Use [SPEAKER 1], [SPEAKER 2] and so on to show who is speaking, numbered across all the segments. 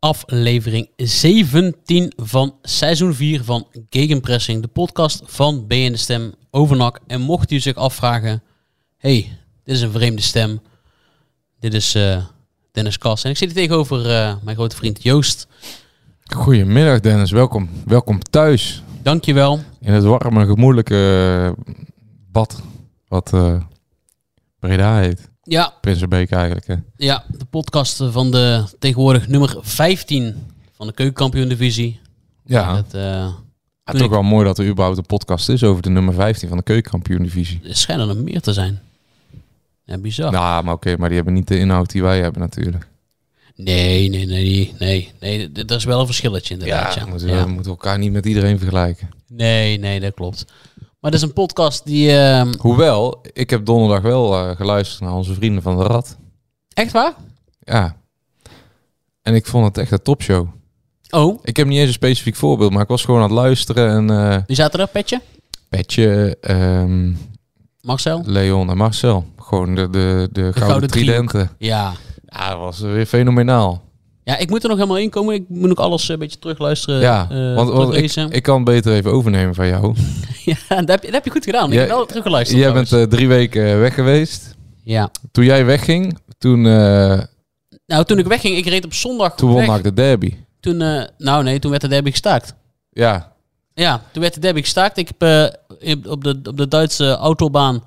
[SPEAKER 1] Aflevering 17 van seizoen 4 van Gegenpressing, de podcast van BN de Stem Overnak. En mocht u zich afvragen, hey, dit is een vreemde stem. Dit is eh, Dennis Kas. En ik zit hier tegenover eh, mijn grote vriend Joost.
[SPEAKER 2] Goedemiddag Dennis, welkom. Welkom thuis.
[SPEAKER 1] Dankjewel.
[SPEAKER 2] In het warme, gemoedelijke eh, bad wat eh, Breda heet.
[SPEAKER 1] Ja,
[SPEAKER 2] Prinsenbeek eigenlijk. Hè.
[SPEAKER 1] ja, de podcast van de tegenwoordig nummer 15 van de keukenkampioen divisie.
[SPEAKER 2] Ja,
[SPEAKER 1] Het, eh,
[SPEAKER 2] het is ook wel mooi dat er überhaupt een podcast is over de nummer 15 van de keukenkampioen divisie.
[SPEAKER 1] er schijnen er meer te zijn. Ja, bizar.
[SPEAKER 2] Nou, maar oké, maar die hebben niet de inhoud die wij hebben natuurlijk.
[SPEAKER 1] Nee, nee, nee, nee. nee. Dat is wel een verschilletje inderdaad. Ja,
[SPEAKER 2] moeten,
[SPEAKER 1] Ja.
[SPEAKER 2] we moeten elkaar niet met iedereen vergelijken.
[SPEAKER 1] Nee, nee, dat klopt. Maar dat is een podcast die... ehm,
[SPEAKER 2] Hoewel, ik heb donderdag wel eh, geluisterd naar onze vrienden van de Rad.
[SPEAKER 1] Echt waar?
[SPEAKER 2] Ja. En ik vond het echt een topshow.
[SPEAKER 1] Oh,
[SPEAKER 2] Ik heb niet eens een specifiek voorbeeld, maar ik was gewoon aan het luisteren. En eh
[SPEAKER 1] wie zaten er? Petje?
[SPEAKER 2] Petje, ehm,
[SPEAKER 1] Marcel?
[SPEAKER 2] Leon en Marcel. Gewoon de, de, de, gouden,
[SPEAKER 1] gouden driehoek.
[SPEAKER 2] tridenten.
[SPEAKER 1] Ja.
[SPEAKER 2] Ja, dat was weer fenomenaal.
[SPEAKER 1] Ja, ik moet er nog helemaal in komen. Ik moet ook alles een beetje terugluisteren.
[SPEAKER 2] ja,
[SPEAKER 1] eh,
[SPEAKER 2] want, want ik, ik kan beter even overnemen van jou.
[SPEAKER 1] ja, dat heb, je, dat heb je goed gedaan. Ik
[SPEAKER 2] Jij-
[SPEAKER 1] heb wel teruggeluisterd.
[SPEAKER 2] Jij bent eh, drie weken weg geweest.
[SPEAKER 1] Ja.
[SPEAKER 2] Toen jij wegging, toen, eh,
[SPEAKER 1] Nou, toen ik wegging, ik reed op zondag
[SPEAKER 2] toen won. NAC de derby.
[SPEAKER 1] Toen, eh, nou nee, toen werd de derby gestaakt.
[SPEAKER 2] Ja,
[SPEAKER 1] Ja, toen werd de derby gestaakt. Ik heb eh, op, de, op de Duitse autobaan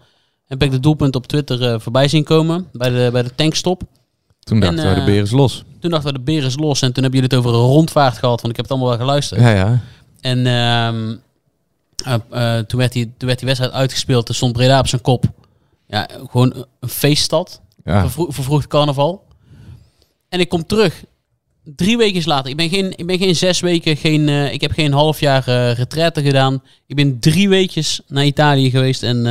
[SPEAKER 1] heb ik de doelpunt op Twitter eh, voorbij zien komen. Bij de, bij de tankstop.
[SPEAKER 2] Toen
[SPEAKER 1] En,
[SPEAKER 2] dachten we de
[SPEAKER 1] eh,
[SPEAKER 2] beer is los.
[SPEAKER 1] Toen dachten we de beer is los. En toen hebben jullie het over een rondvaart gehad. Want ik heb het allemaal wel geluisterd.
[SPEAKER 2] Ja, ja.
[SPEAKER 1] En ehm, eh, eh, toen, werd die, toen werd die wedstrijd uitgespeeld. Toen stond Breda op zijn kop. Ja, gewoon een- feeststad.
[SPEAKER 2] ja.
[SPEAKER 1] Vervro vervroegd carnaval. En ik kom terug. Drie weken later. Ik ben geen, ik ben geen zes weken, geen, ik heb geen half jaar retraite gedaan. Ik ben drie weekjes naar Italië geweest. En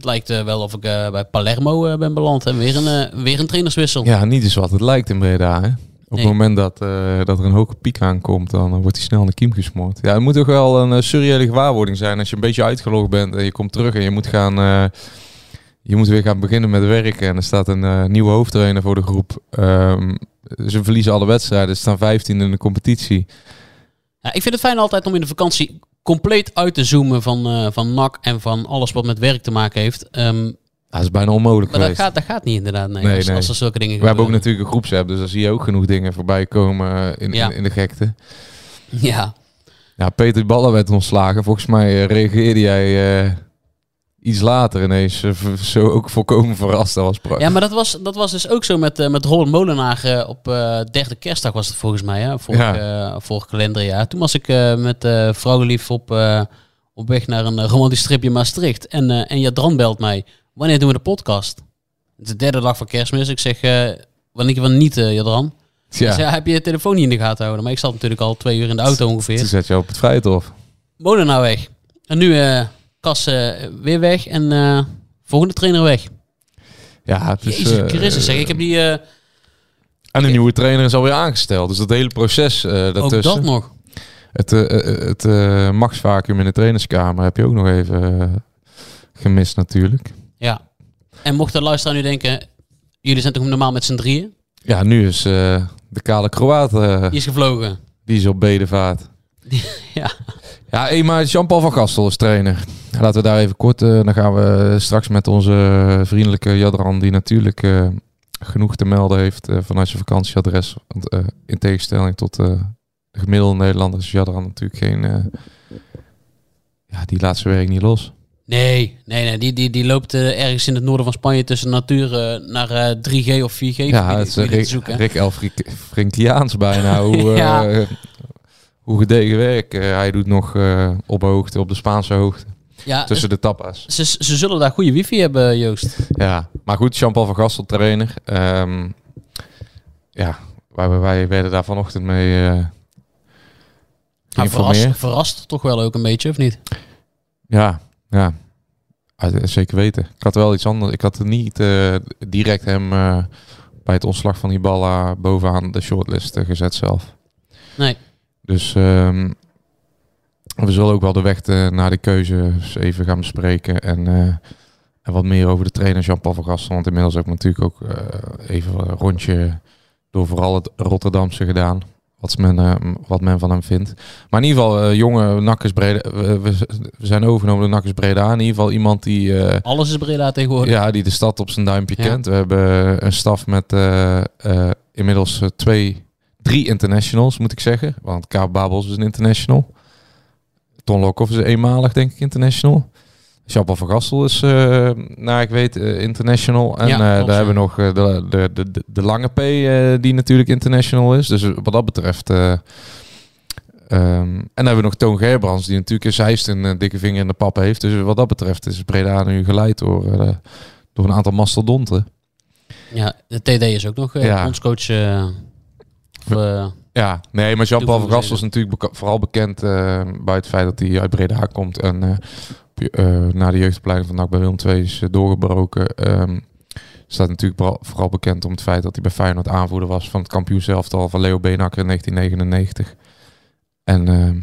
[SPEAKER 1] het lijkt eh, wel of ik eh, bij Palermo eh, ben beland. En weer een, weer een trainerswissel.
[SPEAKER 2] ja, niet eens wat het lijkt in Breda. Hè? Op
[SPEAKER 1] Nee.
[SPEAKER 2] het moment dat, dat er een hoge piek aankomt, dan wordt hij snel in de kiem gesmoord. Ja, het moet toch wel een surreële gewaarwording zijn als je een beetje uitgelogd bent en je komt terug en je moet gaan... je moet weer gaan beginnen met werken en er staat een nieuwe hoofdtrainer voor de groep. Ehm, ze verliezen alle wedstrijden, ze staan 15 in de competitie.
[SPEAKER 1] Ja, ik vind het fijn altijd om in de vakantie compleet uit te zoomen van, eh van NAC en van alles wat met werk te maken heeft. Ehm,
[SPEAKER 2] dat is bijna onmogelijk
[SPEAKER 1] maar dat gaat, dat gaat niet inderdaad, nee,
[SPEAKER 2] Nee,
[SPEAKER 1] als,
[SPEAKER 2] nee.
[SPEAKER 1] als er zulke dingen
[SPEAKER 2] We hebben ook natuurlijk een groepsapp, dus daar zie je ook genoeg dingen voorbij komen in,
[SPEAKER 1] Ja.
[SPEAKER 2] in, in de gekte.
[SPEAKER 1] Ja,
[SPEAKER 2] Ja, Peter Ballen werd ontslagen. Volgens mij eh, reageerde jij eh, iets later ineens eh, zo ook volkomen verrast. Dat was prachtig.
[SPEAKER 1] Ja, maar dat was, dat was dus ook zo met, eh met Roland Molenaar eh, op eh derde kerstdag was het volgens mij, hè? Vorig, eh, vorig kalenderjaar. Toen was ik met vrouwenlief op, op weg naar een romantisch stripje Maastricht. En, en Jadran belt mij, wanneer doen we de podcast? De derde dag van kerstmis. Ik zeg, wanneer van niet, Jadran?
[SPEAKER 2] Ja.
[SPEAKER 1] Heb je je telefoon niet in de gaten houden? Maar ik zat natuurlijk al twee uur in de auto
[SPEAKER 2] Toen
[SPEAKER 1] ongeveer.
[SPEAKER 2] zet je op het Vrijthof.
[SPEAKER 1] Molenaar weg. En nu Kas eh, weer weg en eh, volgende trainer weg.
[SPEAKER 2] Ja, het is,
[SPEAKER 1] Jezus
[SPEAKER 2] eh,
[SPEAKER 1] Christus, zeg. Ik heb die... eh,
[SPEAKER 2] En een nieuwe trainer is alweer aangesteld. Dus dat hele proces eh
[SPEAKER 1] ook
[SPEAKER 2] daartussen.
[SPEAKER 1] dat nog.
[SPEAKER 2] Het, het machtsvacuum in de trainerskamer heb je ook nog even gemist natuurlijk.
[SPEAKER 1] Ja. En mocht de luisteraar nu denken, jullie zijn toch normaal met z'n drieën?
[SPEAKER 2] Ja, nu is de kale Kroaat, eh,
[SPEAKER 1] Die is gevlogen.
[SPEAKER 2] die is op bedevaart.
[SPEAKER 1] Ja.
[SPEAKER 2] Ja, hey, maar Jean-Paul van Gastel is trainer. Laten we daar even kort... eh, dan gaan we straks met onze vriendelijke Jadran... die natuurlijk eh, genoeg te melden heeft eh, vanuit zijn vakantieadres. Want in tegenstelling tot de gemiddelde Nederlander is Jadran natuurlijk geen... ja, die laat zijn werk niet los.
[SPEAKER 1] Nee, nee, nee. Die, die, die loopt ergens in het noorden van Spanje tussen natuur naar eh, 3G of 4G.
[SPEAKER 2] Ja, het is Rick,
[SPEAKER 1] zoeken.
[SPEAKER 2] Rick Elfrinkiaans bijna. Hoe,
[SPEAKER 1] Ja.
[SPEAKER 2] Eh, hoe gedegen werk eh, hij doet nog eh, op hoogte, op de Spaanse hoogte.
[SPEAKER 1] Ja,
[SPEAKER 2] Tussen de tapas.
[SPEAKER 1] ze, ze zullen daar goede wifi hebben, Joost.
[SPEAKER 2] Ja, maar goed, Jean-Paul van Gastel trainer. Ehm, ja, wij, wij werden daar vanochtend mee eh
[SPEAKER 1] Ja,
[SPEAKER 2] geïnformeerd.
[SPEAKER 1] verrast, verrast toch wel ook een beetje, of niet?
[SPEAKER 2] Ja, ja. Ah, zeker weten. Ik had wel iets anders. Ik had niet eh, direct hem eh, bij het ontslag van Ibala bovenaan de shortlist eh, gezet zelf.
[SPEAKER 1] Nee.
[SPEAKER 2] Dus ehm, we zullen ook wel de weg eh, naar de keuze eens even gaan bespreken. En, eh, en wat meer over de trainer Jean-Paul van Gastel. Want inmiddels heb ik natuurlijk ook eh, even een rondje door vooral het Rotterdamse gedaan. Wat men, wat men van hem vindt. Maar in ieder geval, jonge Nakkers Breda. We, zijn overgenomen door Nakkers Breda. In ieder geval iemand die...
[SPEAKER 1] Alles is Breda tegenwoordig.
[SPEAKER 2] ja, die de stad op zijn duimpje
[SPEAKER 1] Ja.
[SPEAKER 2] kent. We hebben een staf met inmiddels twee, drie internationals, moet ik zeggen. Want Kaap Babels is een international. Ton Lokhoff is eenmalig, denk ik, international. Jean-Paul van Gastel is, eh naar ik weet, eh, international. En
[SPEAKER 1] Ja,
[SPEAKER 2] eh, daar hebben we nog de, de, de, de, lange P, die natuurlijk international is. Dus wat dat betreft... eh, ehm, en dan hebben we nog Toon Gerbrands, die natuurlijk in Zeist een dikke vinger in de pap heeft. Dus wat dat betreft is Breda nu geleid door, door een aantal mastodonten.
[SPEAKER 1] Ja, de TD is ook nog
[SPEAKER 2] Ja.
[SPEAKER 1] ons coach. Eh,
[SPEAKER 2] Ja, nee, maar Jean-Paul van Gastel is natuurlijk vooral bekend eh, buiten het feit dat hij uit Breda komt. En eh, na de jeugdopleiding van NAC bij Willem II is doorgebroken. Ehm, staat natuurlijk vooral, bekend om het feit dat hij bij Feyenoord aanvoerder was van het kampioenselftal van Leo Beenhakker in 1999. En ehm,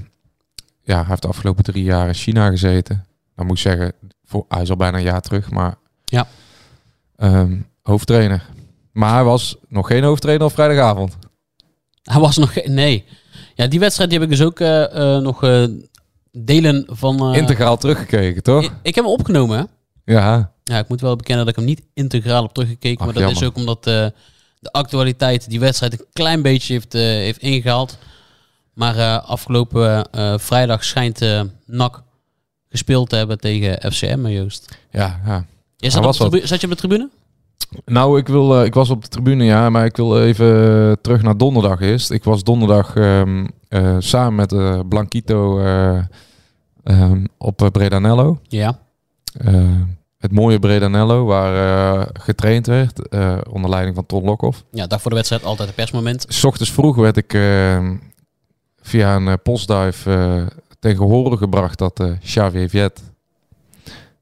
[SPEAKER 2] ja, hij heeft de afgelopen drie jaar in China gezeten. Dan moet ik zeggen, voor, hij is al bijna een jaar terug, maar
[SPEAKER 1] Ja.
[SPEAKER 2] ehm, hoofdtrainer. Maar hij was nog geen hoofdtrainer op vrijdagavond.
[SPEAKER 1] Hij was nog geen... Nee. Ja, die wedstrijd die heb ik dus ook eh, eh, nog eh, delen van...
[SPEAKER 2] Integraal teruggekeken, toch?
[SPEAKER 1] ik, ik heb hem opgenomen, hè.
[SPEAKER 2] Ja,
[SPEAKER 1] Ja, ik moet wel bekennen dat ik hem niet integraal heb teruggekeken.
[SPEAKER 2] Ach,
[SPEAKER 1] maar dat is ook omdat de actualiteit die wedstrijd een klein beetje heeft, heeft ingehaald. Maar afgelopen vrijdag schijnt NAC gespeeld te hebben tegen FCM, Joost.
[SPEAKER 2] ja, ja.
[SPEAKER 1] Op
[SPEAKER 2] wat-
[SPEAKER 1] tribu- zat je op de tribune?
[SPEAKER 2] Nou, ik, wil, eh, ik was op de tribune, ja, maar ik wil even terug naar donderdag eerst. Ik was donderdag ehm, eh, samen met eh, Blanquito eh, ehm, op Bredanello.
[SPEAKER 1] Ja.
[SPEAKER 2] Het mooie Bredanello, waar getraind werd, onder leiding van Ton Lokhoff.
[SPEAKER 1] Ja, dag voor de wedstrijd altijd een persmoment.
[SPEAKER 2] S ochtends vroeg werd ik ehm, via een postduif tegen horen gebracht dat Xavier Viet,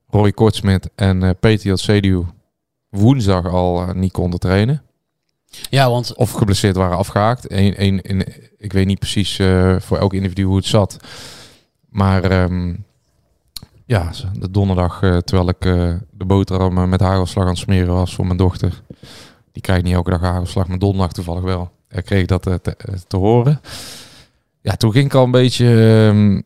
[SPEAKER 2] Roy Kortsmit en Peter Jotsediu woensdag al eh, niet konden trainen.
[SPEAKER 1] Ja, want
[SPEAKER 2] Of geblesseerd waren afgehaakt. Eén, één, in, ik weet niet precies eh, voor elk individu hoe het zat. Maar ehm, ja, de donderdag, eh, terwijl ik eh, de boterham met hagelslag aan het smeren was voor mijn dochter. Die krijgt niet elke dag hagelslag, maar donderdag toevallig wel. Ik kreeg dat te, te horen. Ja, toen ging ik al een beetje um,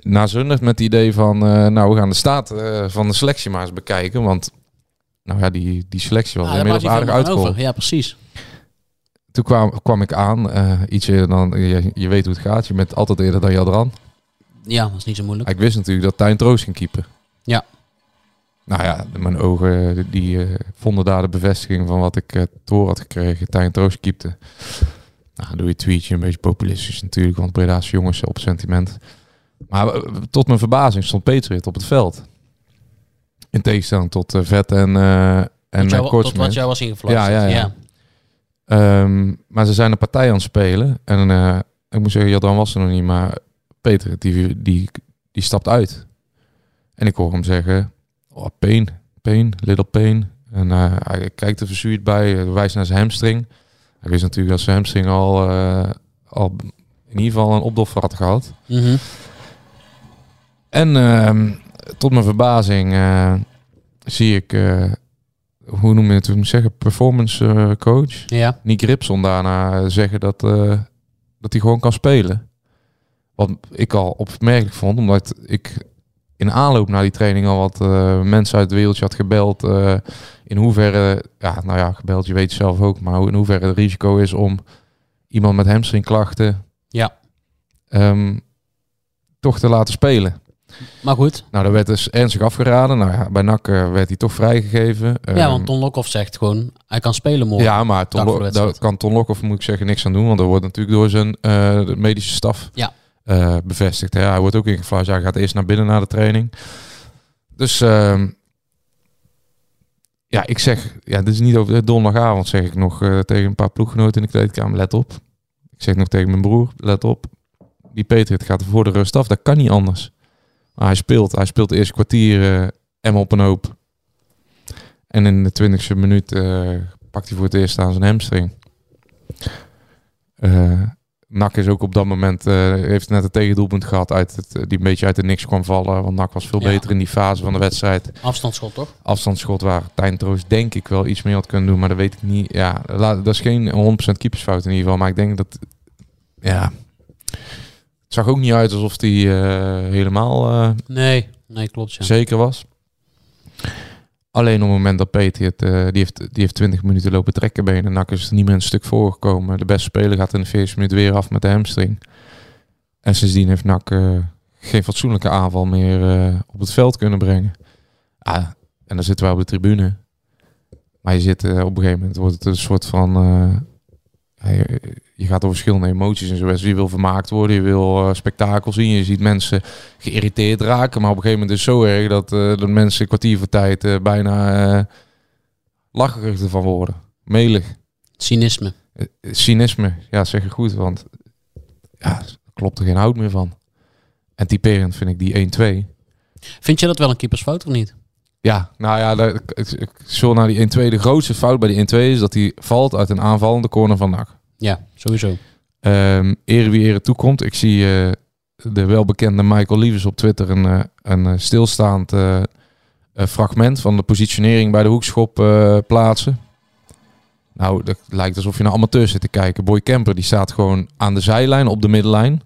[SPEAKER 2] nazundig met het idee van... nou, we gaan de staat van de selectie maar eens bekijken. Want nou ja, die, die selectie was
[SPEAKER 1] daar
[SPEAKER 2] inmiddels aardig
[SPEAKER 1] over. Ja, precies.
[SPEAKER 2] Toen kwam, kwam ik aan, eh, iets eerder dan, je, je weet hoe het gaat, je bent altijd eerder dan Jadran.
[SPEAKER 1] Ja, dat is niet zo moeilijk.
[SPEAKER 2] Ik wist natuurlijk dat Tijn Troost ging keeper.
[SPEAKER 1] Ja.
[SPEAKER 2] Nou ja, mijn ogen die eh, vonden daar de bevestiging van wat ik te horen had gekregen. Tijn Troost keepte. Nou, doe je tweetje, een beetje populistisch natuurlijk, want Breda's jongens op sentiment. Maar tot mijn verbazing stond Peter op het veld. In tegenstelling tot eh, Vet en, eh en
[SPEAKER 1] jou, tot wat jou was ingefluisterd.
[SPEAKER 2] Ja, ja, ja. Ehm, maar ze zijn een partij aan het spelen. En eh, ik moet zeggen, Jadran was er nog niet, maar Peter, die, die, die stapt uit. En ik hoor hem zeggen, oh, pain, pain, little pain. En eh, hij kijkt er verzuurd bij, wijst naar zijn hamstring. Hij wist natuurlijk dat zijn hamstring al, al in ieder geval een opdoffer had gehad.
[SPEAKER 1] Mhm.
[SPEAKER 2] En ehm, tot mijn verbazing eh, zie ik, eh, hoe noem je het, hoe moet ik zeggen, performance eh, coach.
[SPEAKER 1] Ja.
[SPEAKER 2] Nick Ripson daarna zeggen dat, dat hij gewoon kan spelen. Wat ik al opmerkelijk vond, omdat ik in aanloop naar die training al wat mensen uit het wereldje had gebeld. in hoeverre, ja, nou ja, gebeld, je weet zelf ook, maar hoe- in hoeverre het risico is om iemand met hamstringklachten
[SPEAKER 1] Ja.
[SPEAKER 2] ehm, toch te laten spelen.
[SPEAKER 1] Maar goed.
[SPEAKER 2] Nou, daar werd dus ernstig afgeraden. Nou ja, bij NAC eh, werd hij toch vrijgegeven.
[SPEAKER 1] ja,
[SPEAKER 2] Ehm,
[SPEAKER 1] want Ton Lokhoff zegt gewoon, hij kan spelen morgen.
[SPEAKER 2] ja, maar Ton daar kan Ton Lokhoff, moet ik zeggen, niks aan doen. Want er wordt natuurlijk door zijn eh, medische staf
[SPEAKER 1] Ja.
[SPEAKER 2] eh, bevestigd. Ja, hij wordt ook ingefluisterd. Hij gaat eerst naar binnen na de training. Dus ehm, ja, ik zeg, ja, dit is niet over de donderdagavond, zeg ik nog tegen een paar ploeggenoten in de kleedkamer. Let op. Ik zeg nog tegen mijn broer, let op. Die Patriot gaat er voor de rust af. Dat kan niet anders. Maar hij speelt. Hij speelt de eerste kwartier eh em op een hoop. En in de twintigste minuut eh, pakt hij voor het eerst aan zijn hamstring. Eh Nak is ook op dat moment, eh, heeft net een tegendoelpunt gehad uit het, die een beetje uit de niks kwam vallen. Want Nak was veel
[SPEAKER 1] Ja.
[SPEAKER 2] beter in die fase van de wedstrijd.
[SPEAKER 1] Afstandsschot, toch?
[SPEAKER 2] Afstandsschot waar Tijn Troost denk ik wel iets meer had kunnen doen. Maar dat weet ik niet. Ja, dat is geen 100% keepersfout in ieder geval. Maar ik denk dat, ja... Het zag ook niet uit alsof hij eh, helemaal eh,
[SPEAKER 1] Nee, nee, klopt. Ja.
[SPEAKER 2] zeker was. Alleen op het moment dat Peter het, eh, die, heeft, die heeft 20 minuten lopen trekken benen. Nak is er niet meer een stuk voorgekomen. De beste speler gaat in de 40 minuten weer af met de hamstring. En sindsdien heeft Nak geen fatsoenlijke aanval meer op het veld kunnen brengen. Ah, en dan zitten wij op de tribune. Maar je zit op een gegeven moment wordt het een soort van. Je, gaat door verschillende emoties en zo. Dus Je wil vermaakt worden, je wil eh, spektakel zien. Je ziet mensen geïrriteerd raken. Maar op een gegeven moment is het zo erg dat, eh dat mensen een kwartier voor tijd eh, bijna lacherig ervan worden. Melig.
[SPEAKER 1] Cynisme.
[SPEAKER 2] Cynisme, ja, zeg je goed. Want ja, klopt er geen hout meer van. En typerend vind ik die 1-2.
[SPEAKER 1] Vind je dat wel een keepersfout of niet?
[SPEAKER 2] Ja, nou ja, ik, ik zul naar die 1-2. De grootste fout bij die 1-2 is dat hij valt uit een aanvallende corner van NAC.
[SPEAKER 1] Ja, sowieso.
[SPEAKER 2] Ehm ere wie ere toekomt. Ik zie eh, de welbekende Michael Lievers op Twitter een, eh, een eh, stilstaand fragment van de positionering bij de hoekschop plaatsen. Nou, dat lijkt alsof je naar amateurs zit te kijken. Boy Kemper die staat gewoon aan de zijlijn op de middenlijn.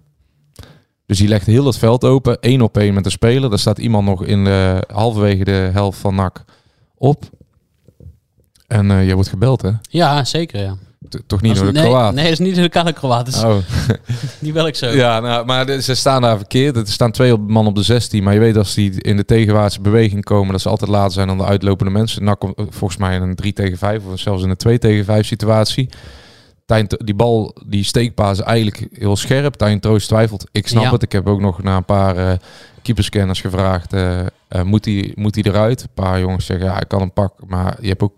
[SPEAKER 2] Dus die legt heel het veld open, één op één met de speler. Daar staat iemand nog in de halverwege de helft van NAC op. En eh je wordt gebeld, hè?
[SPEAKER 1] Ja, zeker. Ja.
[SPEAKER 2] T- Toch niet door de
[SPEAKER 1] nee,
[SPEAKER 2] Kroaat?
[SPEAKER 1] Nee, dat is niet de lokale Kroaat. Dat is
[SPEAKER 2] Oh.
[SPEAKER 1] niet wel ik zo.
[SPEAKER 2] Ja, nou, maar de- ze staan daar verkeerd. Er staan twee man op de 16. Maar je weet als die in de tegenwaartse beweging komen, dat ze altijd later zijn dan de uitlopende mensen. Komt eh, volgens mij in een 3 tegen 5 of zelfs in een 2 tegen 5 situatie. Tijn, die bal, die steekpaas eigenlijk heel scherp. Tijn Troost twijfelt. Ik snap
[SPEAKER 1] Ja.
[SPEAKER 2] het. Ik heb ook nog naar een paar eh keeperscanners gevraagd. eh, eh, moet hij moet hij eruit? Een paar jongens zeggen, ja, hij kan hem pakken. Maar je hebt ook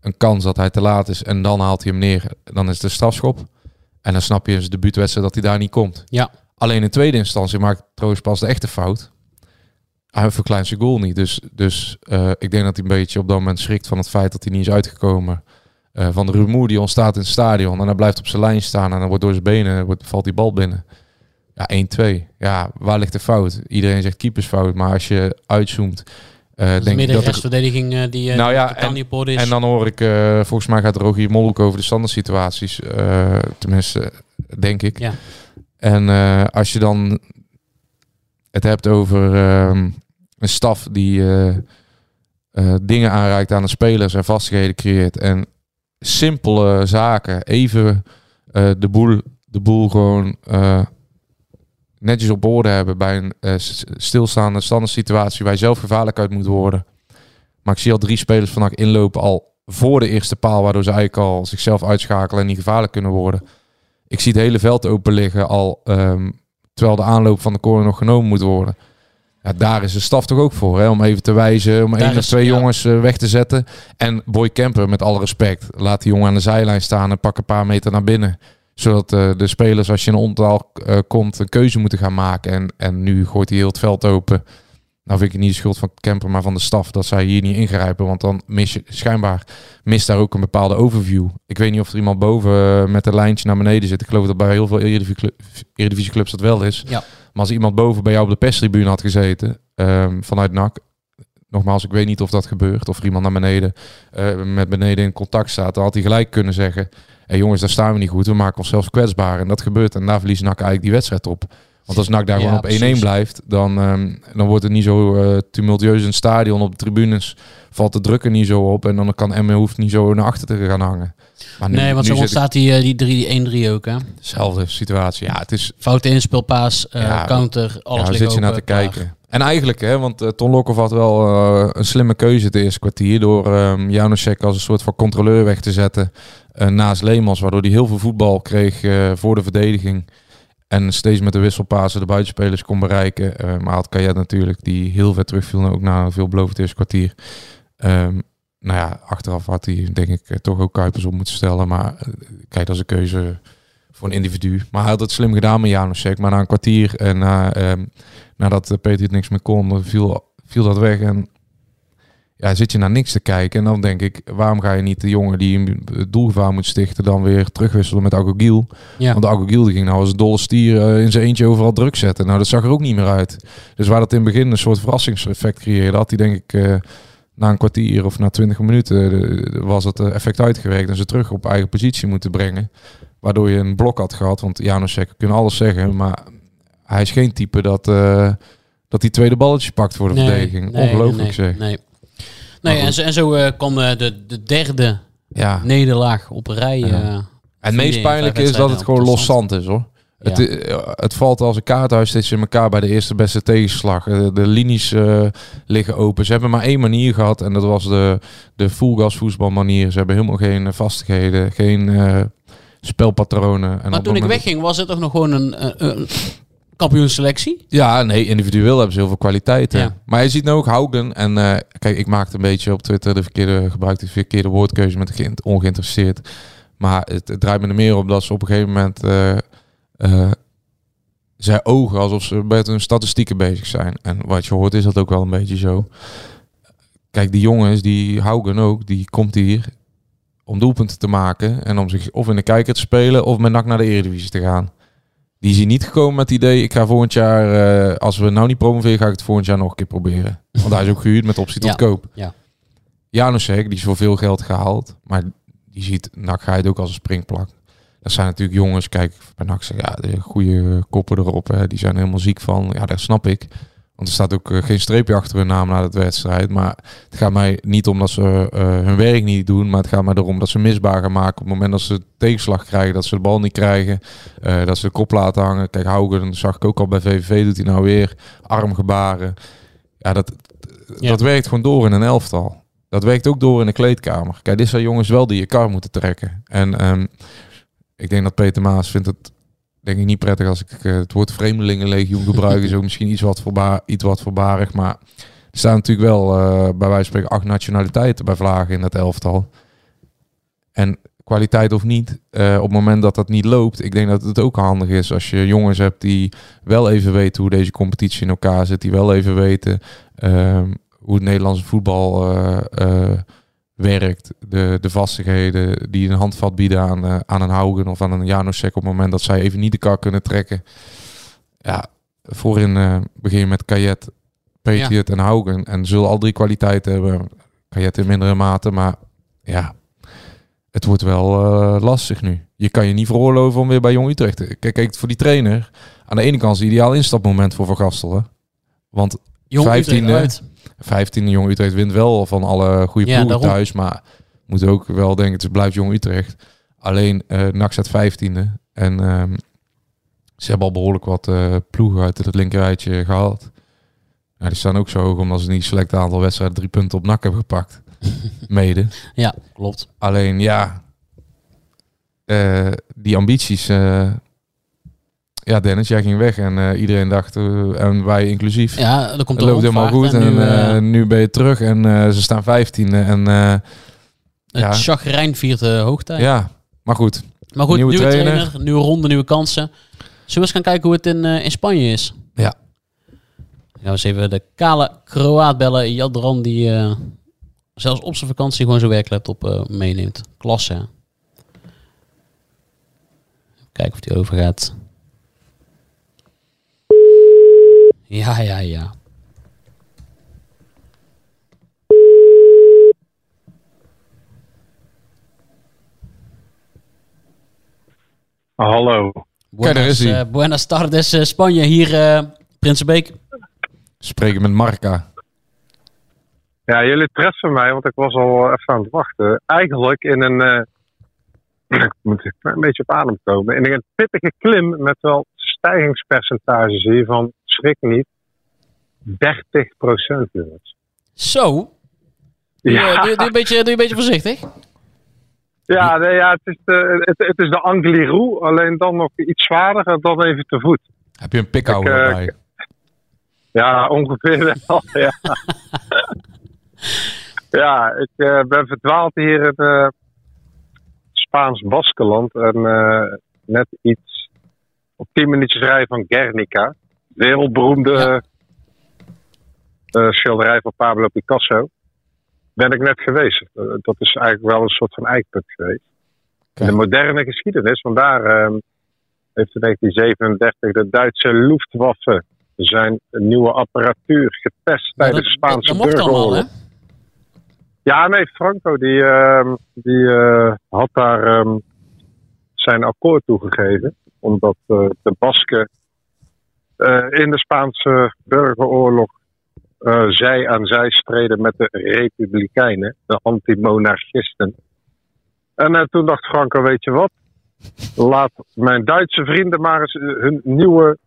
[SPEAKER 2] een kans dat hij te laat is. En dan haalt hij hem neer. Dan is het een strafschop. En dan snap je in zijn debuutwedstrijd dat hij daar niet komt.
[SPEAKER 1] Ja.
[SPEAKER 2] Alleen in tweede instantie maakt Troost pas de echte fout. Hij verkleint zijn goal niet. Dus, dus ik denk dat hij een beetje op dat moment schrikt van het feit dat hij niet is uitgekomen. Eh, van de rumoer die ontstaat in het stadion. En hij blijft op zijn lijn staan en dan wordt door zijn benen wordt, valt die bal binnen. Ja, 1-2. Ja, waar ligt de fout? Iedereen zegt keepersfout. Maar als je uitzoomt,
[SPEAKER 1] is
[SPEAKER 2] denk ik
[SPEAKER 1] midden
[SPEAKER 2] dat er
[SPEAKER 1] restverdediging eh, die,
[SPEAKER 2] Nou ja, en-
[SPEAKER 1] is.
[SPEAKER 2] en dan hoor ik, volgens mij gaat Rogier Mol ook over de standaard situaties. tenminste, denk ik.
[SPEAKER 1] Ja.
[SPEAKER 2] En als je dan het hebt over ehm, een staf die dingen aanreikt aan de spelers en vastigheden creëert. En simpele zaken, even eh, de, boel, de boel gewoon eh, netjes op orde hebben bij een eh, stilstaande standaard situatie waar je zelf gevaarlijk uit moet worden. Maar ik zie al drie spelers vandaag inlopen al voor de eerste paal, waardoor ze eigenlijk al zichzelf uitschakelen en niet gevaarlijk kunnen worden. Ik zie het hele veld open liggen al, ehm, terwijl de aanloop van de corner nog genomen moet worden. Ja, daar is de staf toch ook voor, hè? om even te wijzen, om
[SPEAKER 1] Daar
[SPEAKER 2] één of twee
[SPEAKER 1] ja.
[SPEAKER 2] jongens eh, weg te zetten. En Boy Kemper, met alle respect, laat die jongen aan de zijlijn staan en pak een paar meter naar binnen. Zodat eh, de spelers, als je in een ontaal eh, komt, een keuze moeten gaan maken. En, en nu gooit hij heel het veld open. Nou vind ik het niet de schuld van Kemper, maar van de staf dat zij hier niet ingrijpen. Want dan mis je schijnbaar mist daar ook een bepaalde overview. Ik weet niet of er iemand boven met een lijntje naar beneden zit. Ik geloof dat bij heel veel Eredivisie- Eredivisieclubs dat wel is.
[SPEAKER 1] Ja.
[SPEAKER 2] Maar als iemand boven bij jou op de perstribune had gezeten, ehm, vanuit NAC, nogmaals, ik weet niet of dat gebeurt. Of iemand naar beneden, eh, met beneden in contact staat, dan had hij gelijk kunnen zeggen, hé jongens, daar staan we niet goed. We maken onszelf kwetsbaar. En dat gebeurt. En daar verliest NAC eigenlijk die wedstrijd op. Want als NAC daar
[SPEAKER 1] Ja,
[SPEAKER 2] gewoon op 1-1
[SPEAKER 1] precies.
[SPEAKER 2] blijft, dan, ehm, dan wordt het niet zo eh, tumultueus in het stadion. Op de tribunes valt de druk er niet zo op. En dan kan Emmen hoeft niet zo naar achter te gaan hangen. Maar nu,
[SPEAKER 1] nee, want
[SPEAKER 2] nu
[SPEAKER 1] zo
[SPEAKER 2] ik-
[SPEAKER 1] ontstaat die, eh, die 3 1-3 ook, hè?
[SPEAKER 2] Situatie. Ja, het is,
[SPEAKER 1] Foute inspelpaas, eh,
[SPEAKER 2] Ja,
[SPEAKER 1] counter, alles
[SPEAKER 2] ja, zit je
[SPEAKER 1] open,
[SPEAKER 2] naar te
[SPEAKER 1] klaar.
[SPEAKER 2] kijken. En eigenlijk, hè, want Ton Lokhoff had wel een slimme keuze het eerste kwartier. Door ehm Janusek als een soort van controleur weg te zetten naast Leemans. Waardoor hij heel veel voetbal kreeg voor de verdediging. En steeds met de wisselpasen de buitenspelers kon bereiken. Eh, maar had Kayet natuurlijk, die heel ver terugviel. Ook na een veelbelovend eerste kwartier. Ehm, nou ja, achteraf had hij denk ik eh, toch ook Kuipers op moeten stellen. Maar eh, kijk, dat is een keuze voor een individu. Maar hij had het slim gedaan met Janusek. Maar na een kwartier en na, ehm, nadat Peter het niks meer kon, viel, viel dat weg. En ja, zit je naar niks te kijken. En dan denk ik, waarom ga je niet de jongen die het doelgevaar moet stichten, dan weer terugwisselen met Agogiel?
[SPEAKER 1] Ja.
[SPEAKER 2] Want Agogiel die ging nou als een dolle stier eh, in zijn eentje overal druk zetten. Nou, dat zag er ook niet meer uit. Dus waar dat in het begin een soort verrassingseffect creëerde, had hij denk ik eh, na een kwartier of na twintig minuten eh, was het effect uitgewerkt en ze terug op eigen positie moeten brengen. Waardoor je een blok had gehad. Want Janusek kunnen alles zeggen, maar hij is geen type dat, eh, dat die tweede balletje pakt voor de verdediging. Ongelooflijk
[SPEAKER 1] nee,
[SPEAKER 2] zeg.
[SPEAKER 1] Nee, nee en zo, en zo eh, kwam eh, de, de derde
[SPEAKER 2] Ja.
[SPEAKER 1] nederlaag op een rij.
[SPEAKER 2] Ja.
[SPEAKER 1] eh,
[SPEAKER 2] Het meest pijnlijke is dat het gewoon los zand is hoor.
[SPEAKER 1] Ja.
[SPEAKER 2] Het, het valt als een kaarthuis steeds in elkaar bij de eerste beste tegenslag. De linies liggen open. Ze hebben maar één manier gehad en dat was de, de voetbalmanier. Ze hebben helemaal geen vastigheden, geen spelpatronen. En
[SPEAKER 1] maar toen ik wegging was het toch nog gewoon een, een, een kampioensselectie?
[SPEAKER 2] Ja, nee, individueel hebben ze heel veel kwaliteiten.
[SPEAKER 1] Ja.
[SPEAKER 2] Maar je ziet nou ook Haugen. En eh, kijk, ik maakte een beetje op Twitter de verkeerde, gebruikte de verkeerde woordkeuze met geïnt- ongeïnteresseerd. Maar het, het draait me er meer op dat ze op een gegeven moment eh eh, zij ogen alsof ze met hun statistieken bezig zijn. En wat je hoort is dat ook wel een beetje zo. Kijk, die jongens, die Haugen ook, die komt hier om doelpunten te maken en om zich of in de kijker te spelen of met NAC naar de Eredivisie te gaan. Die is hier niet gekomen met het idee, ik ga volgend jaar, eh, als we nou niet promoveren, ga ik het volgend jaar nog een keer proberen. Want hij is ook gehuurd met optie tot
[SPEAKER 1] Ja,
[SPEAKER 2] koop.
[SPEAKER 1] ja.
[SPEAKER 2] Janusek, die is voor veel geld gehaald, maar die ziet NAC Geit ook als een springplak. Dat zijn natuurlijk jongens, kijk, bij NAC zeg ja, de goede koppen erop, hè, die zijn er helemaal ziek van. Ja, dat snap ik. Want er staat ook eh, geen streepje achter hun naam na de wedstrijd. Maar het gaat mij niet om dat ze eh, hun werk niet doen. Maar het gaat mij erom dat ze misbaar gaan maken. Op het moment dat ze tegenslag krijgen. Dat ze de bal niet krijgen. eh, dat ze de kop laten hangen. Kijk, Haugen, zag ik ook al bij VVV. Doet hij nou weer armgebaren. Ja, dat,
[SPEAKER 1] Ja.
[SPEAKER 2] dat werkt gewoon door in een elftal. Dat werkt ook door in de kleedkamer. Kijk, dit zijn jongens wel die je kar moeten trekken. En ehm, ik denk dat Peter Maas vindt het denk ik niet prettig als ik eh, het woord vreemdelingenlegioen gebruik. is ook misschien iets wat, voorbaar, iets wat voorbarig. Maar er staan natuurlijk wel eh, bij wijze van spreken acht nationaliteiten bij Vlagen in dat elftal. En kwaliteit of niet, eh, op het moment dat dat niet loopt, ik denk dat het ook handig is als je jongens hebt die wel even weten hoe deze competitie in elkaar zit, die wel even weten ehm, hoe het Nederlandse voetbal werkt, de, de vastigheden die een handvat bieden aan, eh, aan een Haugen of aan een Janosek op het moment dat zij even niet de kar kunnen trekken. Ja, voorin eh, begin je met Kajet, Patriot en Haugen en zullen al drie kwaliteiten hebben. Kajet in mindere mate, maar ja, het wordt wel eh, lastig nu. Je kan je niet veroorloven om weer bij Jong Utrecht te... Kijk, kijk, voor die trainer, aan de ene kant is het ideaal instapmoment voor Van Gastel. Hè? Want
[SPEAKER 1] Jong Utrecht
[SPEAKER 2] 15e,
[SPEAKER 1] uit.
[SPEAKER 2] 15e Jong Utrecht wint wel van alle goede
[SPEAKER 1] Ja,
[SPEAKER 2] ploegen
[SPEAKER 1] daarom.
[SPEAKER 2] thuis. Maar moet ook wel denken, het blijft Jong Utrecht. Alleen eh NAC staat 15e. En ehm, ze hebben al behoorlijk wat eh, ploegen uit het linkerrijtje gehaald. Ja, die staan ook zo hoog omdat ze niet select aantal wedstrijden drie punten op NAC hebben gepakt. Mede.
[SPEAKER 1] Ja, klopt.
[SPEAKER 2] Alleen ja, eh, die ambities. Ja, Dennis, jij ging weg en eh, iedereen dacht, eh, en wij inclusief.
[SPEAKER 1] Ja, er komt
[SPEAKER 2] loopt helemaal goed en,
[SPEAKER 1] nu, eh,
[SPEAKER 2] nu ben je terug en ze staan vijftiende en
[SPEAKER 1] het
[SPEAKER 2] ja.
[SPEAKER 1] chagrijn viert de hoogtij.
[SPEAKER 2] ja, maar goed.
[SPEAKER 1] Maar goed,
[SPEAKER 2] Nieuwe
[SPEAKER 1] nieuwe,
[SPEAKER 2] trainer.
[SPEAKER 1] trainer. nieuwe ronde, nieuwe kansen. Zullen we eens gaan kijken hoe het in, in Spanje is?
[SPEAKER 2] Ja.
[SPEAKER 1] We eens even de kale Kroaat bellen. Jadran die zelfs op zijn vakantie gewoon zijn werklaptop meeneemt. Klasse. Kijken of die overgaat. Ja, ja, ja.
[SPEAKER 3] Hallo.
[SPEAKER 2] Kijk, daar is hij.
[SPEAKER 1] eh, buenas tardes, eh, Spanje. Hier, eh Prinsenbeek.
[SPEAKER 2] Spreken met Marca.
[SPEAKER 3] Ja, jullie treffen mij, want ik was al even aan het wachten. Eigenlijk in een. eh, ik moet een klein beetje op adem komen. In een pittige klim met wel stijgingspercentages hier van, schrik niet, 30 procent, jongens.
[SPEAKER 1] Zo. Doe,
[SPEAKER 3] Ja.
[SPEAKER 1] doe, doe, een beetje, doe een beetje voorzichtig.
[SPEAKER 3] Ja, nee, ja het, is de, het, het is de Angliru, alleen dan nog iets zwaarder en dan even te voet.
[SPEAKER 2] Heb je een pikhouwer
[SPEAKER 3] Ik, eh,
[SPEAKER 2] erbij?
[SPEAKER 3] Ja, ongeveer wel, ja. ja, ik eh, ben verdwaald hier in eh, Spaans Baskeland en eh, net iets op 10 minuutjes rijden van Guernica. Wereldberoemde
[SPEAKER 1] Ja.
[SPEAKER 3] eh, schilderij van Pablo Picasso. Ben ik net geweest. Eh, dat is eigenlijk wel een soort van eikpunt geweest. De moderne geschiedenis, want daar eh, heeft in 1937 de Duitse Luftwaffe zijn nieuwe apparatuur getest tijdens de Spaanse burgeroorlog. Ja, nee, Franco die, ehm, die eh, had daar ehm, zijn akkoord toegegeven. Omdat de Basken in de Spaanse burgeroorlog eh, zij aan zij streden met de Republikeinen, de antimonarchisten. En eh, toen dacht Franco, weet je wat? Laat mijn Duitse vrienden maar eens eh, hun nieuwe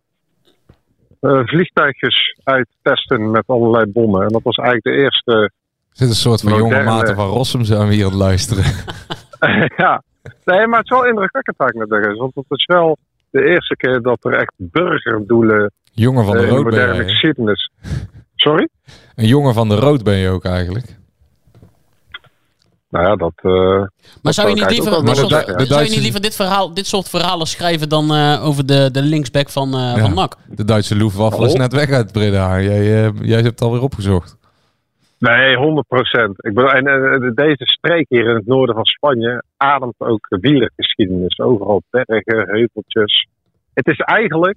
[SPEAKER 3] eh, vliegtuigjes uittesten met allerlei bommen. En dat was eigenlijk de eerste
[SPEAKER 2] Zit een soort van jonge maten van Rossum zijn we hier aan het luisteren.
[SPEAKER 3] ja, nee, maar het is wel indrukwekkend eigenlijk. Want het is wel de eerste keer dat er echt burgerdoelen
[SPEAKER 2] Jongen van de
[SPEAKER 3] in de
[SPEAKER 2] rood ben
[SPEAKER 3] moderne geschiedenis. Sorry?
[SPEAKER 2] Een jongen van de rood ben je ook eigenlijk.
[SPEAKER 3] Nou ja, dat. eh,
[SPEAKER 1] Maar zou je, niet liever, soort.
[SPEAKER 2] De
[SPEAKER 1] zou je niet liever dit, verhaal, dit soort verhalen schrijven dan eh, over de, de linksback van, eh
[SPEAKER 2] Ja.
[SPEAKER 1] van NAC?
[SPEAKER 2] De Duitse Luftwaffe is net weg uit Breda. Jij, eh, jij hebt het alweer opgezocht.
[SPEAKER 3] Nee, 100 procent. Ik bedoel, en eh, deze streek hier in het noorden van Spanje ademt ook wielergeschiedenis. Overal bergen, heuveltjes. Het is eigenlijk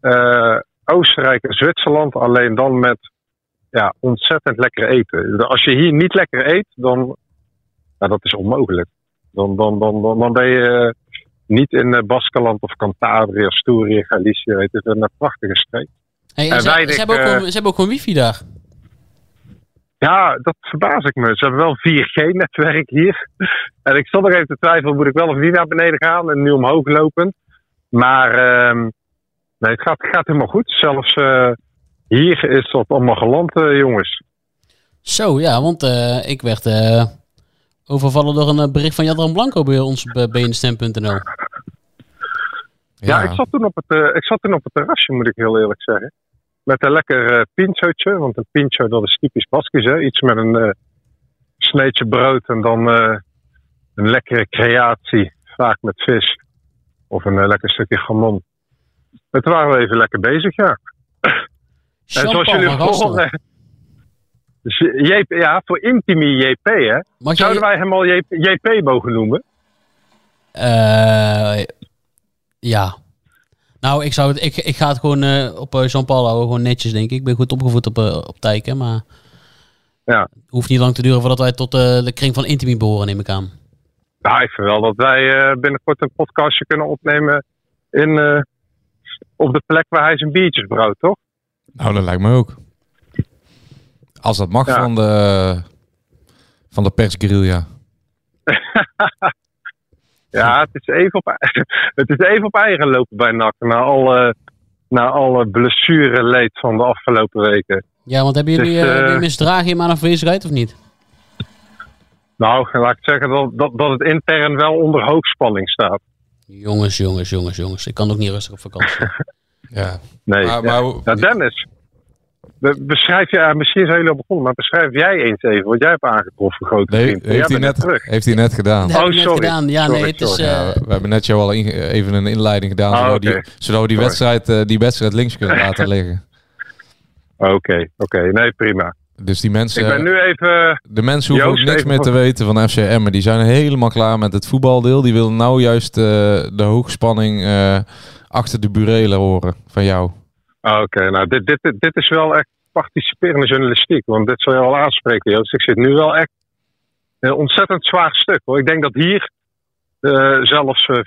[SPEAKER 3] eh, Oostenrijk en Zwitserland, alleen dan met ja, ontzettend lekker eten. Als je hier niet lekker eet, dan nou, dat is onmogelijk. Dan, dan, dan, dan, dan ben je eh, niet in eh, Baskeland of Cantabria, Asturië, Galicië. Het is een eh, prachtige streek.
[SPEAKER 1] Hey, en
[SPEAKER 3] En
[SPEAKER 1] ze,
[SPEAKER 3] weinig,
[SPEAKER 1] ze, hebben ook
[SPEAKER 3] eh,
[SPEAKER 1] gewoon, ze hebben ook gewoon wifi daar.
[SPEAKER 3] Ja, dat verbaas ik me. Ze hebben wel 4G-netwerk hier. En ik stond nog even te twijfelen, moet ik wel of niet naar beneden gaan en nu omhoog lopend. Maar ehm, nee, het gaat, gaat helemaal goed. Zelfs eh, hier is dat allemaal geland, eh, jongens.
[SPEAKER 1] Zo, ja, want eh, ik werd overvallen door een bericht van Jadran Blanco bij ons op uh, bnstem.nl.
[SPEAKER 3] Ja, ik, zat toen op het, ik zat toen op het terrasje, moet ik heel eerlijk zeggen. Met een lekker pinchootje, want een pincho dat is typisch Baskisch, hè. Iets met een eh sneetje brood en dan eh, een lekkere creatie, vaak met vis. Of een lekker stukje gamon. Toen waren we even lekker bezig, ja. En zoals jullie JP, ja, voor Intimi JP, hè.
[SPEAKER 1] Mag jij-
[SPEAKER 3] Zouden wij hem al JP, JP mogen noemen?
[SPEAKER 1] Eh, ja. Nou, ik, zou het, ik, ik ga het gewoon eh, op eh, Jean-Paul houden. Gewoon netjes, denk ik. Ik ben goed opgevoed op, eh, op Tijken, maar...
[SPEAKER 3] Ja.
[SPEAKER 1] Het hoeft niet lang te duren voordat wij tot eh, de kring van Intimi behoren, neem ik aan.
[SPEAKER 3] Nou, ik vind wel dat wij eh, binnenkort een podcastje kunnen opnemen in, eh, op de plek waar hij zijn biertjes brouwt, toch?
[SPEAKER 2] Nou, dat lijkt me ook. Als dat mag
[SPEAKER 3] Ja.
[SPEAKER 2] van de, van de persguerrilla.
[SPEAKER 3] Ja, het is even op, het is even op eigen lopen bij NAC. Na alle, na alle blessureleed van de afgelopen weken.
[SPEAKER 1] Ja, want hebben jullie,
[SPEAKER 3] Dus,
[SPEAKER 1] jullie misdragen in mijn afwezigheid of niet?
[SPEAKER 3] Nou, laat ik zeggen dat, dat, dat het intern wel onder hoogspanning staat.
[SPEAKER 1] Jongens, jongens, jongens, jongens. Ik kan ook niet rustig op vakantie.
[SPEAKER 2] Ja.
[SPEAKER 3] Nee,
[SPEAKER 2] Maar-
[SPEAKER 3] ja.
[SPEAKER 2] maar-
[SPEAKER 3] Ja, Dennis. Be- Beschrijf je, misschien is het heel begonnen, maar beschrijf jij eens even wat jij hebt aangetroffen, grote
[SPEAKER 2] Nee,
[SPEAKER 3] vriend.
[SPEAKER 2] Heeft, hij
[SPEAKER 3] bent
[SPEAKER 2] net,
[SPEAKER 3] terug.
[SPEAKER 2] heeft hij net gedaan.
[SPEAKER 1] Dat
[SPEAKER 3] Oh,
[SPEAKER 1] net
[SPEAKER 3] sorry.
[SPEAKER 1] gedaan. Ja,
[SPEAKER 3] Sorry,
[SPEAKER 1] nee, het is... eh,
[SPEAKER 2] Ja, we hebben net jou al in- even een inleiding gedaan,
[SPEAKER 3] Ah,
[SPEAKER 2] zodat, die, we die
[SPEAKER 3] Sorry.
[SPEAKER 2] wedstrijd, eh, die wedstrijd links kunnen laten liggen.
[SPEAKER 3] Oké, oké. Nee, prima.
[SPEAKER 2] Dus die mensen,
[SPEAKER 3] Ik ben nu even...
[SPEAKER 2] de mensen hoeven ook niks meer te weten van FC Emmen. Die zijn helemaal klaar met het voetbaldeel. Die willen nou juist eh, de hoogspanning eh, achter de burelen horen van jou.
[SPEAKER 3] Ah, Oké, nou, dit, dit, dit is wel echt participerende journalistiek. Want dit zal je wel aanspreken, Joost. Ik zit nu wel echt een ontzettend zwaar stuk. Hoor. Ik denk dat hier eh, zelfs uh,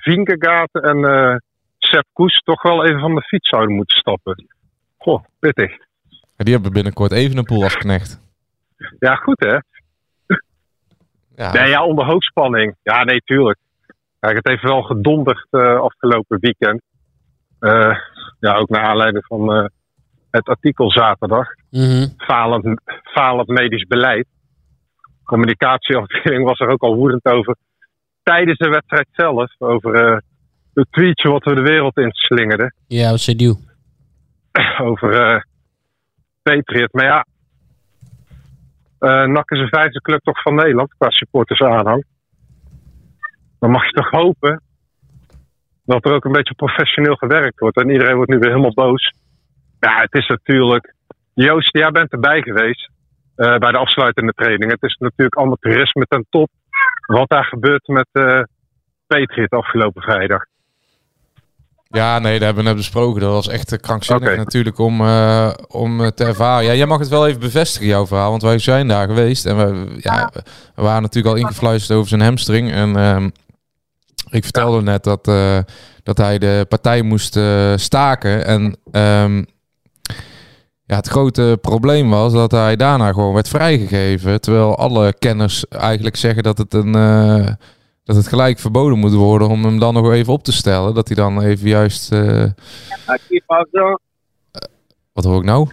[SPEAKER 3] en eh Sepp Koes toch wel even van de fiets zouden moeten stappen. Goh, pittig.
[SPEAKER 2] Die hebben binnenkort even een pool als knecht.
[SPEAKER 3] Ja, goed hè?
[SPEAKER 2] Ja,
[SPEAKER 3] Nee, ja, onder hoogspanning. Ja, nee, tuurlijk. Kijk, het heeft wel gedonderd eh, afgelopen weekend. Eh, ja, ook naar aanleiding van eh, het artikel zaterdag.
[SPEAKER 1] Mhm.
[SPEAKER 3] Falend, falend medisch beleid. Communicatieafdeling was er ook al woedend over. Tijdens de wedstrijd zelf. Over eh, het tweetje wat we de wereld in slingerden.
[SPEAKER 1] Ja, wat zei die?
[SPEAKER 3] over eh Patriot. Maar ja, eh NAC is de vijfde club toch van Nederland qua supporters aanhang. Dan mag je toch hopen dat er ook een beetje professioneel gewerkt wordt. En iedereen wordt nu weer helemaal boos. Ja, het is natuurlijk... Joost, jij bent erbij geweest eh, bij de afsluitende training. Het is natuurlijk amateurisme ten top. Wat daar gebeurt met eh Patriot afgelopen vrijdag.
[SPEAKER 2] ja, nee, dat hebben we net besproken. Dat was echt eh, krankzinnig natuurlijk om, eh, om te ervaren. Ja, jij mag het wel even bevestigen, jouw verhaal. Want wij zijn daar geweest. En we, ja, we waren natuurlijk al ingefluisterd over zijn hamstring. En ehm, ik vertelde net dat, dat hij de partij moest staken. En ehm, ja, het grote probleem was dat hij daarna gewoon werd vrijgegeven. Terwijl alle kenners eigenlijk zeggen dat het een... eh, dat het gelijk verboden moet worden om hem dan nog even op te stellen. Dat hij dan even juist... eh, wat hoor ik nou?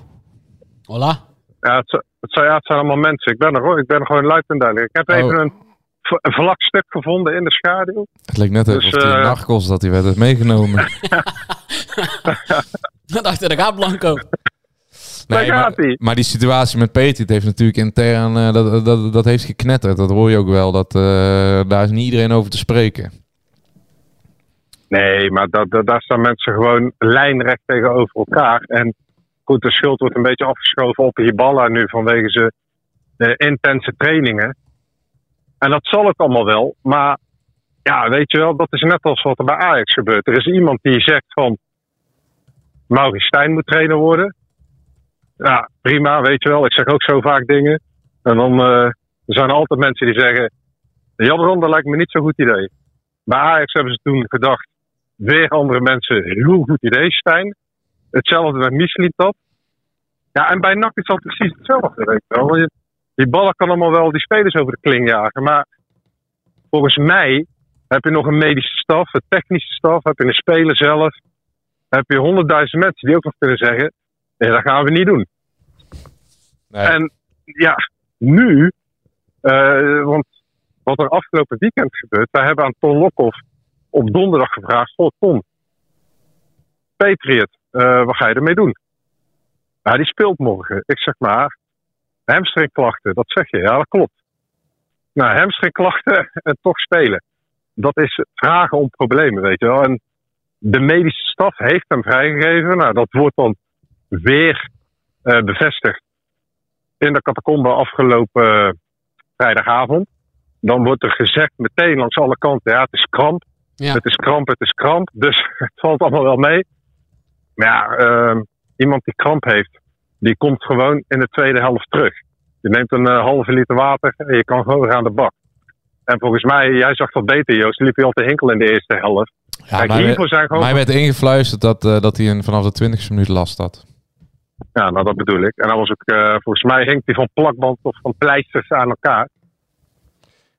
[SPEAKER 1] Hola.
[SPEAKER 3] Ja, het, het, zijn- ja, het zijn allemaal mensen. Ik ben er hoor. Ik ben er gewoon luid en duidelijk. Ik heb
[SPEAKER 2] Oh.
[SPEAKER 3] even een, een vlak stuk gevonden in de schaduw.
[SPEAKER 2] Het leek net
[SPEAKER 3] Dus,
[SPEAKER 2] alsof hij
[SPEAKER 3] eh,
[SPEAKER 2] narcos dat hij werd meegenomen.
[SPEAKER 1] Dan dacht ik, daar gaat Blanco.
[SPEAKER 3] Daar
[SPEAKER 2] maar,
[SPEAKER 3] gaat hij.
[SPEAKER 2] maar die situatie met Petit heeft natuurlijk intern... eh, dat, dat, dat heeft geknetterd. Dat hoor je ook wel. Dat, eh, daar is niet iedereen over te spreken.
[SPEAKER 3] Nee, maar dat, dat, daar staan mensen gewoon lijnrecht tegenover elkaar. En goed, de schuld wordt een beetje afgeschoven op Hiballa nu vanwege zijn eh, intense trainingen. En dat zal ook allemaal wel. Maar ja, weet je wel, dat is net als wat er bij Ajax gebeurt. Er is iemand die zegt van... Maurice Stijn moet trainer worden. Ja, prima, weet je wel. Ik zeg ook zo vaak dingen. En dan eh, zijn er altijd mensen die zeggen... Jan Ronde lijkt me niet zo'n goed idee. Bij Ajax hebben ze toen gedacht... Weer andere mensen, heel goed idee, Stijn. Hetzelfde met Mislintat. Ja, en bij NAC is dat precies hetzelfde, weet wel. Die ballen kan allemaal wel die spelers over de kling jagen. Maar volgens mij heb je nog een medische staf, een technische staf, heb je een speler zelf. Heb je honderdduizend mensen die ook nog kunnen zeggen, nee, dat gaan we niet doen.
[SPEAKER 2] Nee.
[SPEAKER 3] En ja, nu, eh, want wat er afgelopen weekend gebeurt, wij hebben aan Ton Lokhoff op donderdag gevraagd, goh Ton, Patriot, eh, wat ga je ermee doen? Ja, die speelt morgen. Ik zeg maar, hamstringklachten, dat zeg je, ja dat klopt. Nou, hamstringklachten en toch spelen. Dat is vragen om problemen, weet je wel. En de medische staf heeft hem vrijgegeven. Nou, dat wordt dan weer eh, bevestigd in de catacombe afgelopen vrijdagavond. Dan wordt er gezegd meteen langs alle kanten, ja, het is kramp.
[SPEAKER 1] Ja.
[SPEAKER 3] Het is kramp, het is kramp. Dus het valt allemaal wel mee. Maar ja, ehm, iemand die kramp heeft, die komt gewoon in de tweede helft terug. Je neemt een eh, halve liter water en je kan gewoon weer aan de bak. En volgens mij, jij zag dat beter, Joost. liep je al te hinkel in de eerste helft.
[SPEAKER 2] Ja,
[SPEAKER 3] Kijk,
[SPEAKER 2] mij,
[SPEAKER 3] hiervoor zijn gewoon...
[SPEAKER 2] mij werd ingefluisterd dat, eh, dat hij een, vanaf de 20 minuut last had.
[SPEAKER 3] Ja, nou dat bedoel ik. En dan was ook, eh, volgens mij hinkt hij van plakband of van pleisters aan elkaar.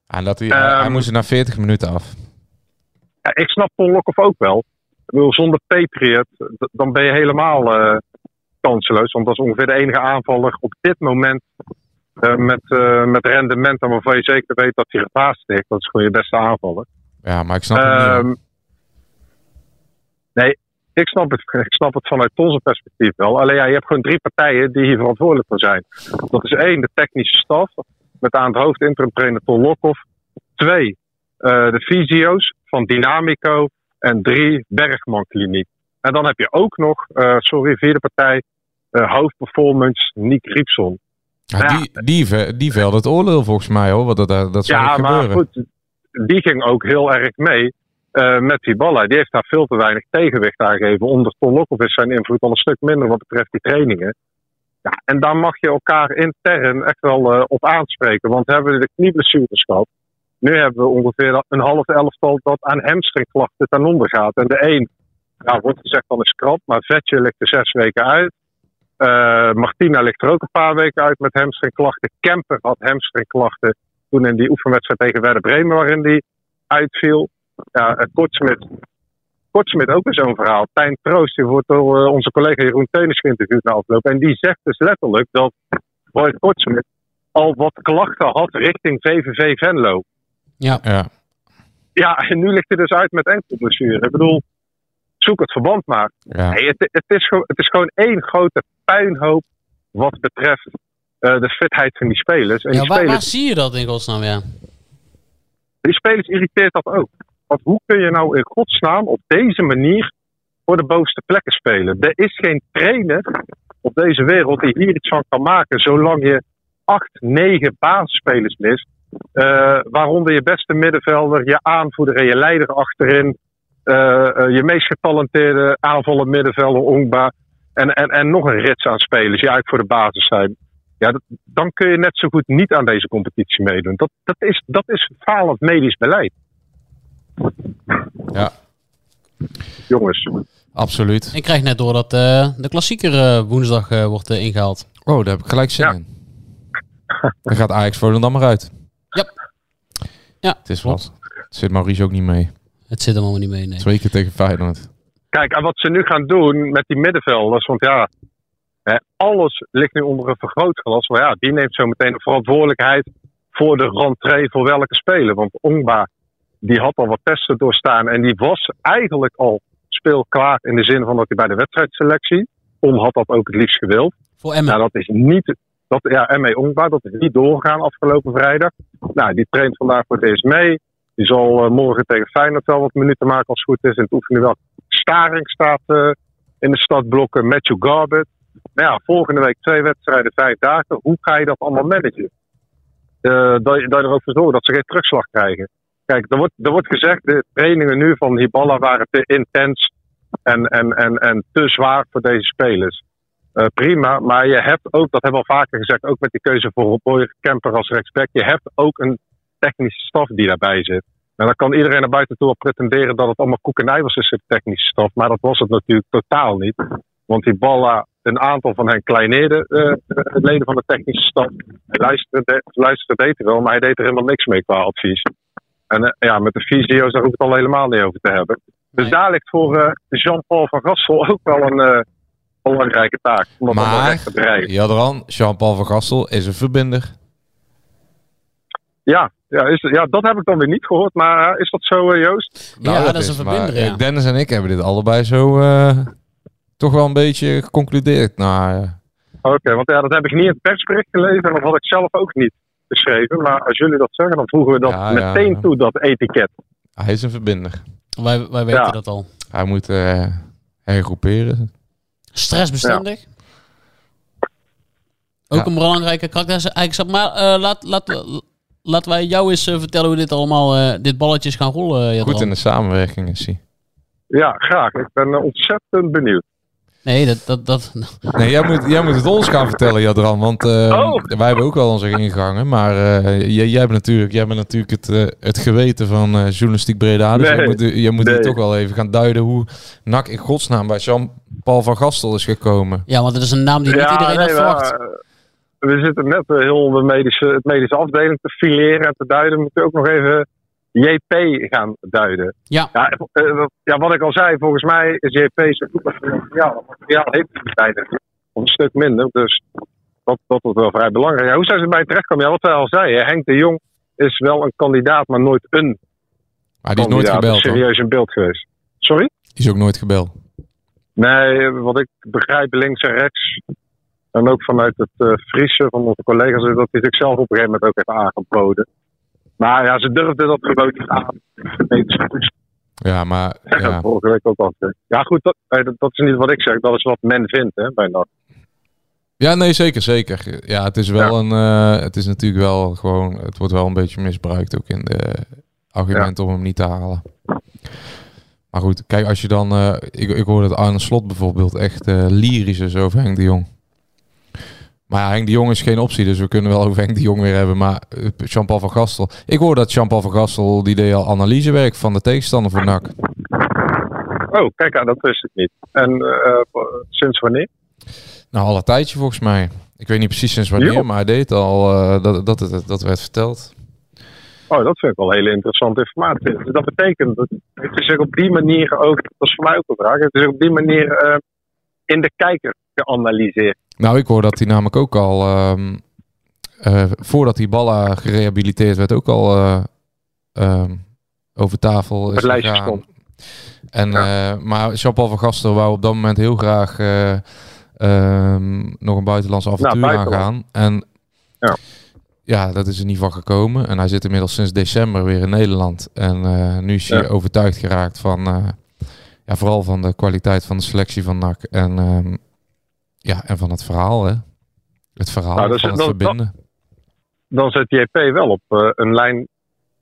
[SPEAKER 2] En dat hij, hij- hij
[SPEAKER 3] Ehm,
[SPEAKER 2] moest er na 40 minuten af.
[SPEAKER 3] Ja, ik snap Ton Lokhoff ook wel. Ik bedoel, zonder Patriot, dan ben je helemaal eh, kanseloos. Want dat is ongeveer de enige aanvaller op dit moment eh, met, met rendement. En waarvan je zeker weet dat hij gepaast heeft. Dat is gewoon je beste aanvaller.
[SPEAKER 2] Ja, maar ik snap het niet.
[SPEAKER 3] Ehm, nee, ik snap, het, ik snap het vanuit onze perspectief wel. Alleen ja, je hebt gewoon drie partijen die hier verantwoordelijk voor zijn. Dat is één, de technische staf. Met aan het hoofd interim trainer Ton Lokhoff. Twee, eh, de fysio's van Dynamico. En drie, Bergman Kliniek. En dan heb je ook nog, eh, sorry, vierde partij, eh hoofdperformance Nick Riepson.
[SPEAKER 2] Ja, die, die, die velde het oordeel volgens mij hoor. Wat dat, dat, zou
[SPEAKER 3] Ja, maar
[SPEAKER 2] gebeuren.
[SPEAKER 3] goed, die ging ook heel erg mee eh, met die ballen. Die heeft daar veel te weinig tegenwicht aangegeven. Onder Ton Lokhoff is zijn invloed al een stuk minder wat betreft die trainingen. Ja, en daar mag je elkaar intern echt wel eh, op aanspreken. Want hebben we de knieblessures. Nu hebben we ongeveer een half elftal dat aan hamstringklachten ten onder gaat. En de een ja, wordt gezegd dan is krap, maar Vetje ligt er zes weken uit. Eh, Martina ligt er ook een paar weken uit met hamstringklachten. Kemper had hamstringklachten toen in die oefenwedstrijd tegen Werder Bremen, waarin die uitviel. Ja, uh, Kortsmit, Kortsmit ook weer zo'n verhaal. Tijn Troost, die wordt door uh, onze collega Jeroen Teunis geïnterviewd na afloop. En die zegt dus letterlijk dat Roy Kortsmit al wat klachten had richting VVV Venlo.
[SPEAKER 1] Ja.
[SPEAKER 2] Ja.
[SPEAKER 3] Ja, en nu ligt hij dus uit met enkelblessure. Ik bedoel, zoek het verband maar.
[SPEAKER 2] Ja.
[SPEAKER 3] Het, het, is gewoon, het is gewoon één grote puinhoop wat betreft uh, de fitheid van die spelers. En
[SPEAKER 1] ja,
[SPEAKER 3] die
[SPEAKER 1] waar,
[SPEAKER 3] spelers,
[SPEAKER 1] waar zie je dat in godsnaam, ja?
[SPEAKER 3] Die spelers irriteert dat ook. Want hoe kun je nou in godsnaam op deze manier voor de bovenste plekken spelen? Er is geen trainer op deze wereld die hier iets van kan maken, zolang je acht, negen basisspelers mist. Uh, waaronder je beste middenvelder, je aanvoerder en je leider achterin. Uh, uh, je meest getalenteerde aanvallend middenvelder, Ongba. En, en, en nog een rits aan spelers die eigenlijk voor de basis zijn. Ja, dat, dan kun je net zo goed niet aan deze competitie meedoen. Dat, dat, is, dat is falend medisch beleid.
[SPEAKER 2] Ja.
[SPEAKER 3] Jongens.
[SPEAKER 2] Absoluut.
[SPEAKER 1] Ik krijg net door dat uh, de klassieker uh, woensdag uh, wordt ingehaald.
[SPEAKER 2] Oh, daar heb ik gelijk zin
[SPEAKER 3] Ja.
[SPEAKER 2] in. Dan gaat Ajax Volendam maar uit.
[SPEAKER 1] Ja. Ja,
[SPEAKER 2] Het is wat. Zit Maurice ook niet mee.
[SPEAKER 1] Het zit er allemaal niet mee, nee.
[SPEAKER 2] Twee keer tegen Feyenoord.
[SPEAKER 3] Kijk, en wat ze nu gaan doen met die middenvelders, want ja, hè, alles ligt nu onder een vergrootglas. Maar ja, die neemt zo meteen de verantwoordelijkheid voor de rentree voor welke speler. Want Ongba, die had al wat testen doorstaan en die was eigenlijk al speelklaar in de zin van dat hij bij de wedstrijdselectie, On had dat ook het liefst gewild.
[SPEAKER 1] Voor Emmen.
[SPEAKER 3] Nou, dat is niet, dat, ja, ME Ongba, dat is niet doorgegaan afgelopen vrijdag. Nou, die traint vandaag voor het eerst mee. Die zal uh, morgen tegen Feyenoord wel wat minuten maken als het goed is. En het oefenen wel. Staring staat uh, in de stadblokken. Matthew Garbett. Nou ja, volgende week twee wedstrijden, vijf dagen. Hoe ga je dat allemaal managen? Uh, dat, dat je er ook voor zorgt dat ze geen terugslag krijgen. Kijk, er wordt, er wordt gezegd, de trainingen nu van Hiballa waren te intens en, en, en, en te zwaar voor deze spelers. Uh, prima, maar je hebt ook, dat hebben we al vaker gezegd, ook met die keuze voor Boyer Kemper als rechtsback, je hebt ook een technische staf die daarbij zit. En dan kan iedereen naar buiten toe pretenderen dat het allemaal koek en ei was tussen de technische staf, maar dat was het natuurlijk totaal niet. Want die Balla, een aantal van hen kleineerde uh, leden van de technische staf. Hij luisterde, luisterde hij wel, maar hij deed er helemaal niks mee qua advies. En uh, ja, met de fysio's daar hoef ik het al helemaal niet over te hebben. Dus
[SPEAKER 1] Nee.
[SPEAKER 3] daar ligt voor uh, Jean-Paul van Gassel ook wel een uh, belangrijke taak. Om
[SPEAKER 2] Maar,
[SPEAKER 3] recht te bereiken.
[SPEAKER 2] Jadran, Jean-Paul van Gastel is een verbinder.
[SPEAKER 3] Ja, ja, is, ja, dat heb ik dan weer niet gehoord. Maar uh, is dat zo, uh, Joost?
[SPEAKER 1] Ja, dat is een
[SPEAKER 2] maar,
[SPEAKER 1] verbinder, ja.
[SPEAKER 2] eh, Dennis en ik hebben dit allebei zo eh, toch wel een beetje geconcludeerd. Nou, eh,
[SPEAKER 3] Oké, want ja, dat heb ik niet in het persbericht gelezen. En dat had ik zelf ook niet geschreven. Maar als jullie dat zeggen, dan voegen we dat
[SPEAKER 2] Ja,
[SPEAKER 3] meteen
[SPEAKER 2] ja.
[SPEAKER 3] toe, dat etiket.
[SPEAKER 2] hij is een verbinder.
[SPEAKER 1] Wij, wij weten
[SPEAKER 3] Ja.
[SPEAKER 1] dat al.
[SPEAKER 2] Hij moet eh hergroeperen.
[SPEAKER 1] Stressbestendig. Ook
[SPEAKER 2] Ja.
[SPEAKER 1] een belangrijke karaktereigenschap. Maar eh, laat, laat, laten wij jou eens eh, vertellen hoe dit allemaal, eh, dit balletje is gaan rollen. Jadran.
[SPEAKER 2] Goed in de samenwerking is hij.
[SPEAKER 3] Ja, graag. Ik ben uh, ontzettend benieuwd.
[SPEAKER 1] Nee, dat... dat, dat
[SPEAKER 2] Nee, jij moet, jij moet het ons gaan vertellen, Jadran. Want eh,
[SPEAKER 3] Oh.
[SPEAKER 2] wij hebben ook wel onze ingangen. Maar eh, jij, jij, hebt natuurlijk, jij bent natuurlijk het, eh, het geweten van eh, journalistiek Breda. Dus
[SPEAKER 3] Nee.
[SPEAKER 2] jij moet, jij moet hier toch wel even gaan duiden hoe NAC in godsnaam bij Jean-Paul van Gastel is gekomen.
[SPEAKER 1] ja, want het is een naam die niet iedereen had
[SPEAKER 3] nee,
[SPEAKER 1] verwacht.
[SPEAKER 3] maar, uh, we zitten net uh, heel de medische, het medische afdeling te fileren en te duiden. We moeten ook nog even JP gaan duiden.
[SPEAKER 1] Ja.
[SPEAKER 3] Ja, uh, ja, wat ik al zei, volgens mij is JP zijn voetbalmateriaal. Materiaal heeft hij een stuk minder. Dus dat, dat is wel vrij belangrijk. Ja, hoe zijn ze bij terechtkomen? Ja, wat wij al zeiden. Henk de Jong is wel een kandidaat, maar nooit een
[SPEAKER 2] Maar die is nooit gebeld.
[SPEAKER 3] serieus in beeld geweest. Sorry?
[SPEAKER 2] Die is ook nooit gebeld.
[SPEAKER 3] Nee, wat ik begrijp links en rechts. En ook vanuit het uh, Friese van onze collega's, is dat hij zichzelf op een gegeven moment ook heeft aangeboden. Maar ja, ze durfden dat gewoon niet aan.
[SPEAKER 2] Ja, maar ja.
[SPEAKER 3] vorige week ook al. Ja, goed, dat, dat, is niet wat ik zeg. Dat is wat men vindt hè, bij NAC.
[SPEAKER 2] Ja, nee, zeker, zeker. Ja, het is wel ja. een. Uh, het is natuurlijk wel gewoon. Het wordt wel een beetje misbruikt ook in de argumenten ja. om hem niet te halen. Maar goed, kijk, als je dan. Uh, ik, ik hoor dat Arne Slot bijvoorbeeld echt uh, lyrisch is over Henk de Jong. Maar ja, Henk de Jong is geen optie, dus we kunnen wel over Henk de Jong weer hebben. Maar uh, Jean-Paul van Gastel. Ik hoor dat Jean-Paul van Gastel, die deed al analysewerk van de tegenstander voor NAC.
[SPEAKER 3] Oh, kijk aan, dat wist ik niet. En eh, sinds wanneer?
[SPEAKER 2] Nou, al een tijdje volgens mij. Ik weet niet precies sinds wanneer, maar hij deed al uh, dat, dat, het- dat werd verteld.
[SPEAKER 3] Oh, dat vind ik wel hele interessante informatie. Dus dat betekent dat het zich op die manier ook, dat is voor mij ook een vraag, het is op die manier eh, in de kijker geanalyseerd.
[SPEAKER 2] Nou, ik hoor dat hij namelijk ook al, ehm, eh, voordat die Balla gerehabiliteerd werd, ook al eh, ehm, over tafel is
[SPEAKER 3] het lijstje
[SPEAKER 2] gegaan. En, eh, maar Jean-Paul van Gastel wou op dat moment heel graag eh, ehm, nog een buitenlands avontuur
[SPEAKER 3] buitenland.
[SPEAKER 2] aangaan. En
[SPEAKER 3] Ja.
[SPEAKER 2] ja, dat is er niet van gekomen. En hij zit inmiddels sinds december weer in Nederland. En nu is hij
[SPEAKER 3] Ja.
[SPEAKER 2] overtuigd geraakt van, ja, vooral van de kwaliteit van de selectie van NAC. En, ja, en van het verhaal, hè. Het verhaal
[SPEAKER 3] Nou,
[SPEAKER 2] van het verbinden.
[SPEAKER 3] Dan zet JP wel op eh, een lijn,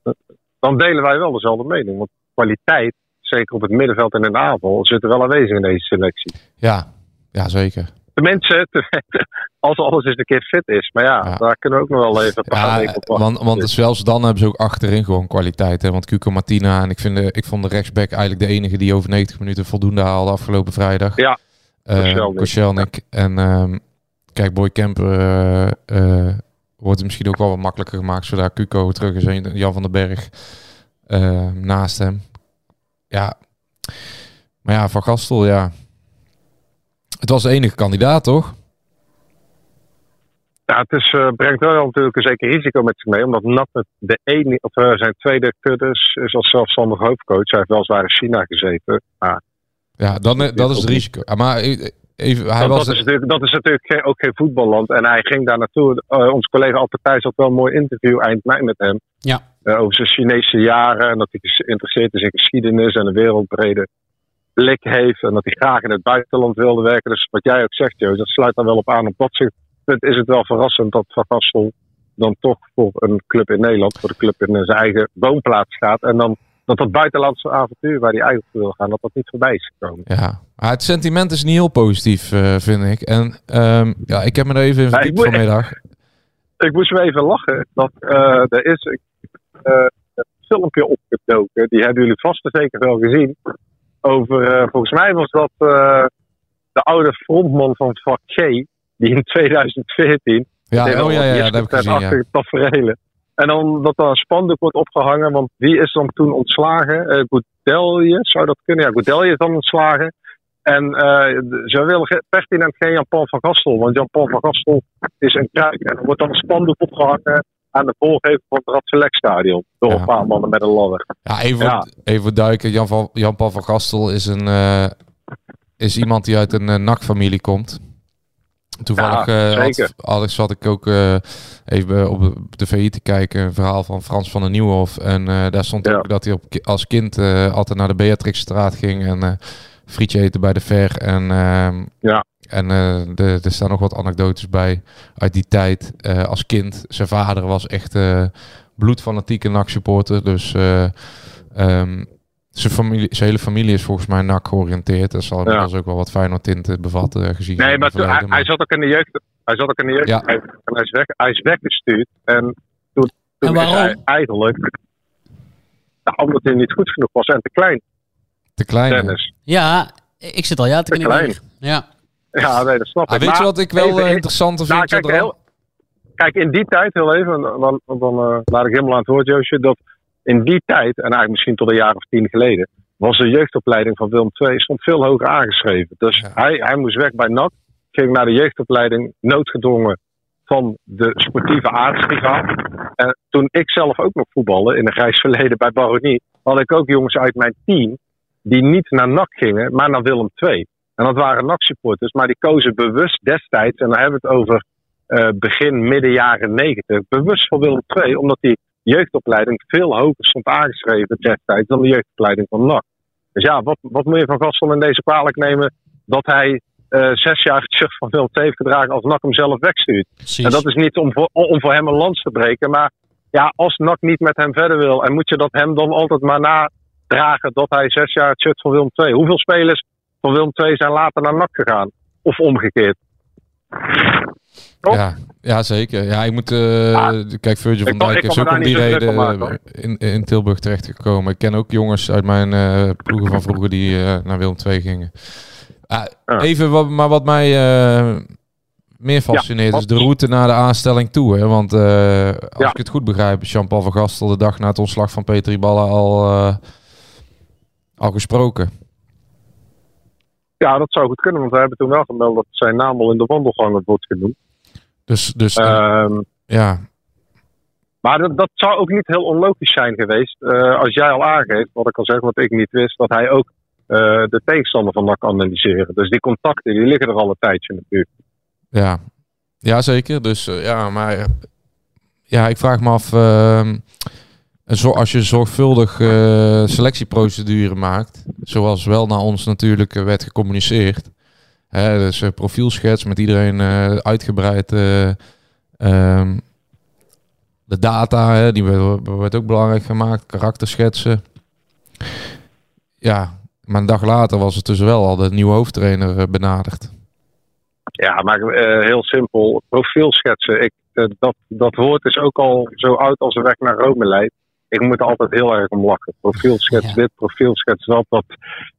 [SPEAKER 3] eh, dan delen wij wel dezelfde mening. Want kwaliteit, zeker op het middenveld en in de aanval, zit er wel aanwezig in deze selectie.
[SPEAKER 2] Ja, ja zeker.
[SPEAKER 3] Tenminste, als alles eens een keer fit is. Maar ja,
[SPEAKER 2] Ja.
[SPEAKER 3] daar kunnen we ook nog wel even een
[SPEAKER 2] Ja,
[SPEAKER 3] op
[SPEAKER 2] want, want zelfs dan hebben ze ook achterin gewoon kwaliteit. Hè? Want Cuco Martina en ik, vind de, ik vond de rechtsback eigenlijk de enige die over 90 minuten voldoende haalde afgelopen vrijdag.
[SPEAKER 3] Ja,
[SPEAKER 2] Eh,
[SPEAKER 3] Koscielny.
[SPEAKER 2] Koscielny. En ehm, kijk, Boy Kemper eh, eh, wordt het misschien ook wel wat makkelijker gemaakt zodra Cuco terug is en Jan van den Berg eh, naast hem. Ja, maar ja, Van Gastel, ja. Het was de enige kandidaat, toch?
[SPEAKER 3] Ja, het is, eh, brengt wel natuurlijk een zeker risico met zich mee. Omdat Nat de ene, of, eh, zijn tweede kudders is als zelfstandig hoofdcoach. Hij heeft weliswaar in China gezeten. Maar
[SPEAKER 2] Ja, dan, eh, dat is het risico. Ah, Maar eh, even, hij
[SPEAKER 3] dat,
[SPEAKER 2] was...
[SPEAKER 3] dat, is natuurlijk, dat is natuurlijk geen- ook geen voetballand. En hij ging daar naartoe. Eh, onze collega Alpe Thijs had wel een mooi interview eind mei met hem.
[SPEAKER 1] Ja.
[SPEAKER 3] Eh, over zijn Chinese jaren. En dat hij geïnteresseerd is in geschiedenis en een wereldbrede blik heeft. En dat hij graag in het buitenland wilde werken. Dus wat jij ook zegt, Jo, dat sluit daar wel op aan. Op dat punt is het wel verrassend dat Van Gastel dan toch voor een club in Nederland, voor de club in zijn eigen woonplaats gaat. En dan dat dat buitenlandse avontuur waar hij eigenlijk voor wil gaan, dat dat niet voorbij is gekomen.
[SPEAKER 2] Ja, maar het sentiment is niet heel positief, eh, vind ik. En ehm, ja, ik heb me er even in verdiept
[SPEAKER 3] moet-
[SPEAKER 2] vanmiddag.
[SPEAKER 3] ik moest me even lachen. Dat eh, er is eh, een filmpje opgedoken. Die hebben jullie vast en zeker wel gezien. Over, volgens mij was dat de oude frontman van vak G. Die in 2014.
[SPEAKER 2] Ja, oh ja, ja, ja, dat heb ik gezien. Ja.
[SPEAKER 3] tafereelen. En dan dat er een spandoek wordt opgehangen. Want wie is dan toen ontslagen? Eh Goudelje, zou dat kunnen? Ja, Goudelje is dan ontslagen. En eh, ze willen pertinent geen Jan-Paul van Gastel. Want Jan-Paul van Gastel is een kruik. En er wordt dan een spandoek opgehangen aan de voorgevel van het Radselec-stadion. Door
[SPEAKER 2] Ja.
[SPEAKER 3] een paar mannen met een ladder.
[SPEAKER 2] Ja, even,
[SPEAKER 3] Ja.
[SPEAKER 2] even duiken. Van, Jan-Paul van Gastel is, een, eh, is iemand die uit een uh, NAC-familie komt. Toevallig
[SPEAKER 3] Ja,
[SPEAKER 2] eh, had, zat ik ook eh, even op de VI te kijken. Een verhaal van Frans van den Nieuwhof. En eh, daar stond
[SPEAKER 3] Ja.
[SPEAKER 2] ook dat hij op, als kind altijd naar de Beatrixstraat ging. En frietje eten bij de Ver. En, ehm,
[SPEAKER 3] Ja.
[SPEAKER 2] en de, er staan nog wat anekdotes bij uit die tijd. Als kind, zijn vader was echt bloedfanatieke NAC-supporter. Dus eh, ehm, zijn, familie, zijn hele familie is volgens mij NAC georiënteerd. Dat zal inmiddels ook wel wat Feyenoord tinten bevatten eh, gezien.
[SPEAKER 3] Nee, maar toen- hij, zat ook in de jeugd. Hij zat ook in de jeugd.
[SPEAKER 2] Ja.
[SPEAKER 3] Hij, en hij, is weg, hij is weggestuurd. En toen, toen
[SPEAKER 1] En
[SPEAKER 3] is
[SPEAKER 1] waarom?
[SPEAKER 3] hij eigenlijk. Nou, omdat hij niet goed genoeg was en te klein.
[SPEAKER 2] Te klein.
[SPEAKER 3] Dennis.
[SPEAKER 1] Ja, ik zit al ja te
[SPEAKER 3] Te klein.
[SPEAKER 1] Ja.
[SPEAKER 3] Ja, nee, dat snap
[SPEAKER 2] Ah,
[SPEAKER 3] ik.
[SPEAKER 2] weet je wat ik wel
[SPEAKER 3] even-
[SPEAKER 2] eh, interessant vind?
[SPEAKER 3] Nou, kijk,
[SPEAKER 2] Jadran?
[SPEAKER 3] heel, kijk, in die tijd, heel even, dan, dan, dan eh, laat ik helemaal aan het woord, Joosje, dat in die tijd, en eigenlijk misschien tot een jaar of tien geleden, was de jeugdopleiding van Willem II stond veel hoger aangeschreven. Dus
[SPEAKER 2] Ja.
[SPEAKER 3] hij, hij moest weg bij NAC, ging naar de jeugdopleiding, noodgedwongen van de sportieve aardsrivaal. En toen ik zelf ook nog voetbalde, in een grijs verleden bij Baronie, had ik ook jongens uit mijn team die niet naar NAC gingen, maar naar Willem II. En dat waren NAC-supporters, maar die kozen bewust destijds, en dan hebben we het over eh, begin, midden jaren negentig, bewust voor Willem II, omdat die jeugdopleiding veel hoger stond aangeschreven destijds dan de jeugdopleiding van NAC. Dus ja, wat, wat moet je van Gastel in deze kwalijk nemen dat hij eh, zes jaar het shirt van II heeft gedragen als NAC hem zelf wegstuurt?
[SPEAKER 1] Precies.
[SPEAKER 3] En dat is niet om voor, om voor hem een lans te breken. Maar ja, als NAC niet met hem verder wil. En moet je dat hem dan altijd maar nadragen dat hij zes jaar het shirt van Willem II. Hoeveel spelers van Willem II zijn later naar NAC gegaan? Of omgekeerd? Toch?
[SPEAKER 2] Ja, ja, zeker. Ja, ik moet... eh, Kijk, Virgil van Dijk is ook om die reden
[SPEAKER 3] maken,
[SPEAKER 2] in, in Tilburg terechtgekomen. Ik ken ook jongens uit mijn eh, ploegen van vroeger die eh, naar Willem II gingen. Ah. Even, wat, maar wat mij meer fascineert
[SPEAKER 3] Ja,
[SPEAKER 2] is de route naar de aanstelling toe. Hè? Want als
[SPEAKER 3] Ja.
[SPEAKER 2] ik het goed begrijp, is Jean-Paul van Gastel de dag na het ontslag van Peter Iballa al, al gesproken.
[SPEAKER 3] Ja, dat zou goed kunnen, want we hebben toen wel gemeld dat zijn naam al in de wandelgangen wordt genoemd.
[SPEAKER 2] Dus, dus
[SPEAKER 3] Ehm,
[SPEAKER 2] ja,
[SPEAKER 3] maar dat, dat zou ook niet heel onlogisch zijn geweest. eh, als jij al aangeeft, wat ik al zeg, wat ik niet wist, dat hij ook eh, de tegenstander van NAC analyseren. Dus die contacten die liggen er al een tijdje natuurlijk.
[SPEAKER 2] Ja, ja zeker. Dus eh, ja, maar eh, ja, ik vraag me af. ehm, zo, als je zorgvuldig eh, selectieprocedure maakt, zoals wel naar ons natuurlijk eh, werd gecommuniceerd. Hè, dus profielschets met iedereen eh, uitgebreid. eh, ehm, de data, hè, die werd, werd ook belangrijk gemaakt. Karakterschetsen. Ja, maar een dag later was het dus wel al de nieuwe hoofdtrainer benaderd.
[SPEAKER 3] Ja, maar eh, heel simpel. Profielschetsen, ik, dat, dat woord is ook al zo oud als de weg naar Rome leidt. Ik moet er altijd heel erg om lachen. Profielschets
[SPEAKER 1] Ja.
[SPEAKER 3] dit, profielschets dat, dat.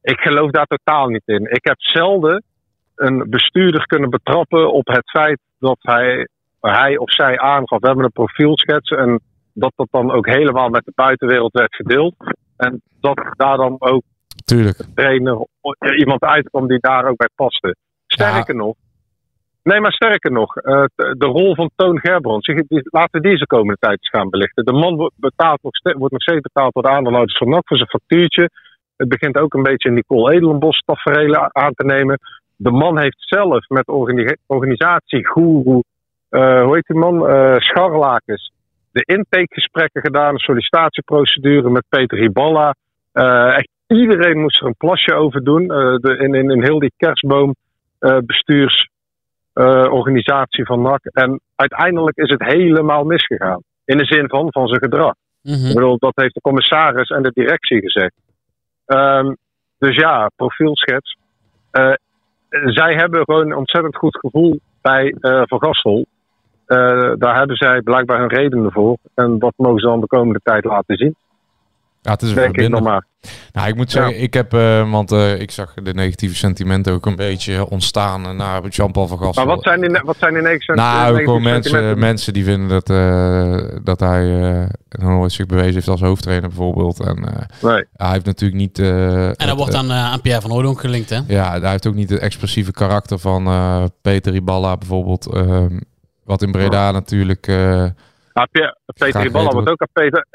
[SPEAKER 3] Ik geloof daar totaal niet in. Ik heb zelden een bestuurder kunnen betrappen op het feit dat hij, hij of zij aangaf, we hebben een profielschets. En dat dat dan ook helemaal met de buitenwereld werd gedeeld. En dat daar dan ook
[SPEAKER 2] Tuurlijk.
[SPEAKER 3] trainer iemand uitkwam die daar ook bij paste. Sterker nog. Nee, maar sterker nog, eh, de rol van Toon Gerbrands, die- die- laten we deze komende tijd eens gaan belichten. De man wordt, betaald nog ste- wordt nog steeds betaald door de aandeelhouders van NAC voor zijn factuurtje. Het begint ook een beetje Nicole Edelenbos tafereelen aan te nemen. De man heeft zelf met organi organisatiegoeroe, eh hoe heet die man, Eh Scharlakens, de intakegesprekken gedaan, een sollicitatieprocedure met Peter Hiballa. Eh, echt iedereen moest er een plasje over doen. De, in, in, in heel die kerstboom eh, bestuursorganisatie van NAC. En uiteindelijk is het helemaal misgegaan. In de zin van, van zijn gedrag.
[SPEAKER 1] Mhm.
[SPEAKER 3] Ik bedoel, dat heeft de commissaris en de directie gezegd. Ehm, dus ja, profielschets. Eh, zij hebben gewoon een ontzettend goed gevoel bij eh Van Gastel. Eh, daar hebben zij blijkbaar hun redenen voor. En dat mogen ze dan de komende tijd laten zien.
[SPEAKER 2] Ja, het is een
[SPEAKER 3] Denk ik
[SPEAKER 2] verbinder.
[SPEAKER 3] nog maar.
[SPEAKER 2] Nou, ik moet zeggen, ik heb, eh, want eh, ik zag de negatieve sentimenten ook een beetje ontstaan eh, naar Jean-Paul van Gastel.
[SPEAKER 3] Maar wat zijn die, wat zijn die negatieve
[SPEAKER 2] Nou,
[SPEAKER 3] negatieve
[SPEAKER 2] gewoon mensen,
[SPEAKER 3] sentimenten?
[SPEAKER 2] mensen die vinden dat, eh, dat hij eh, nog nooit zich bewezen heeft als hoofdtrainer bijvoorbeeld. En eh,
[SPEAKER 3] Nee.
[SPEAKER 2] hij heeft natuurlijk niet... eh,
[SPEAKER 1] En dat wordt dan eh, aan Pierre van Hooydonk gelinkt, hè?
[SPEAKER 2] Ja, hij heeft ook niet het expressieve karakter van eh, Peter Iballa bijvoorbeeld. ehm, wat in Breda natuurlijk...
[SPEAKER 3] Pierre- Peter
[SPEAKER 2] weten
[SPEAKER 3] wordt ook aan Peter.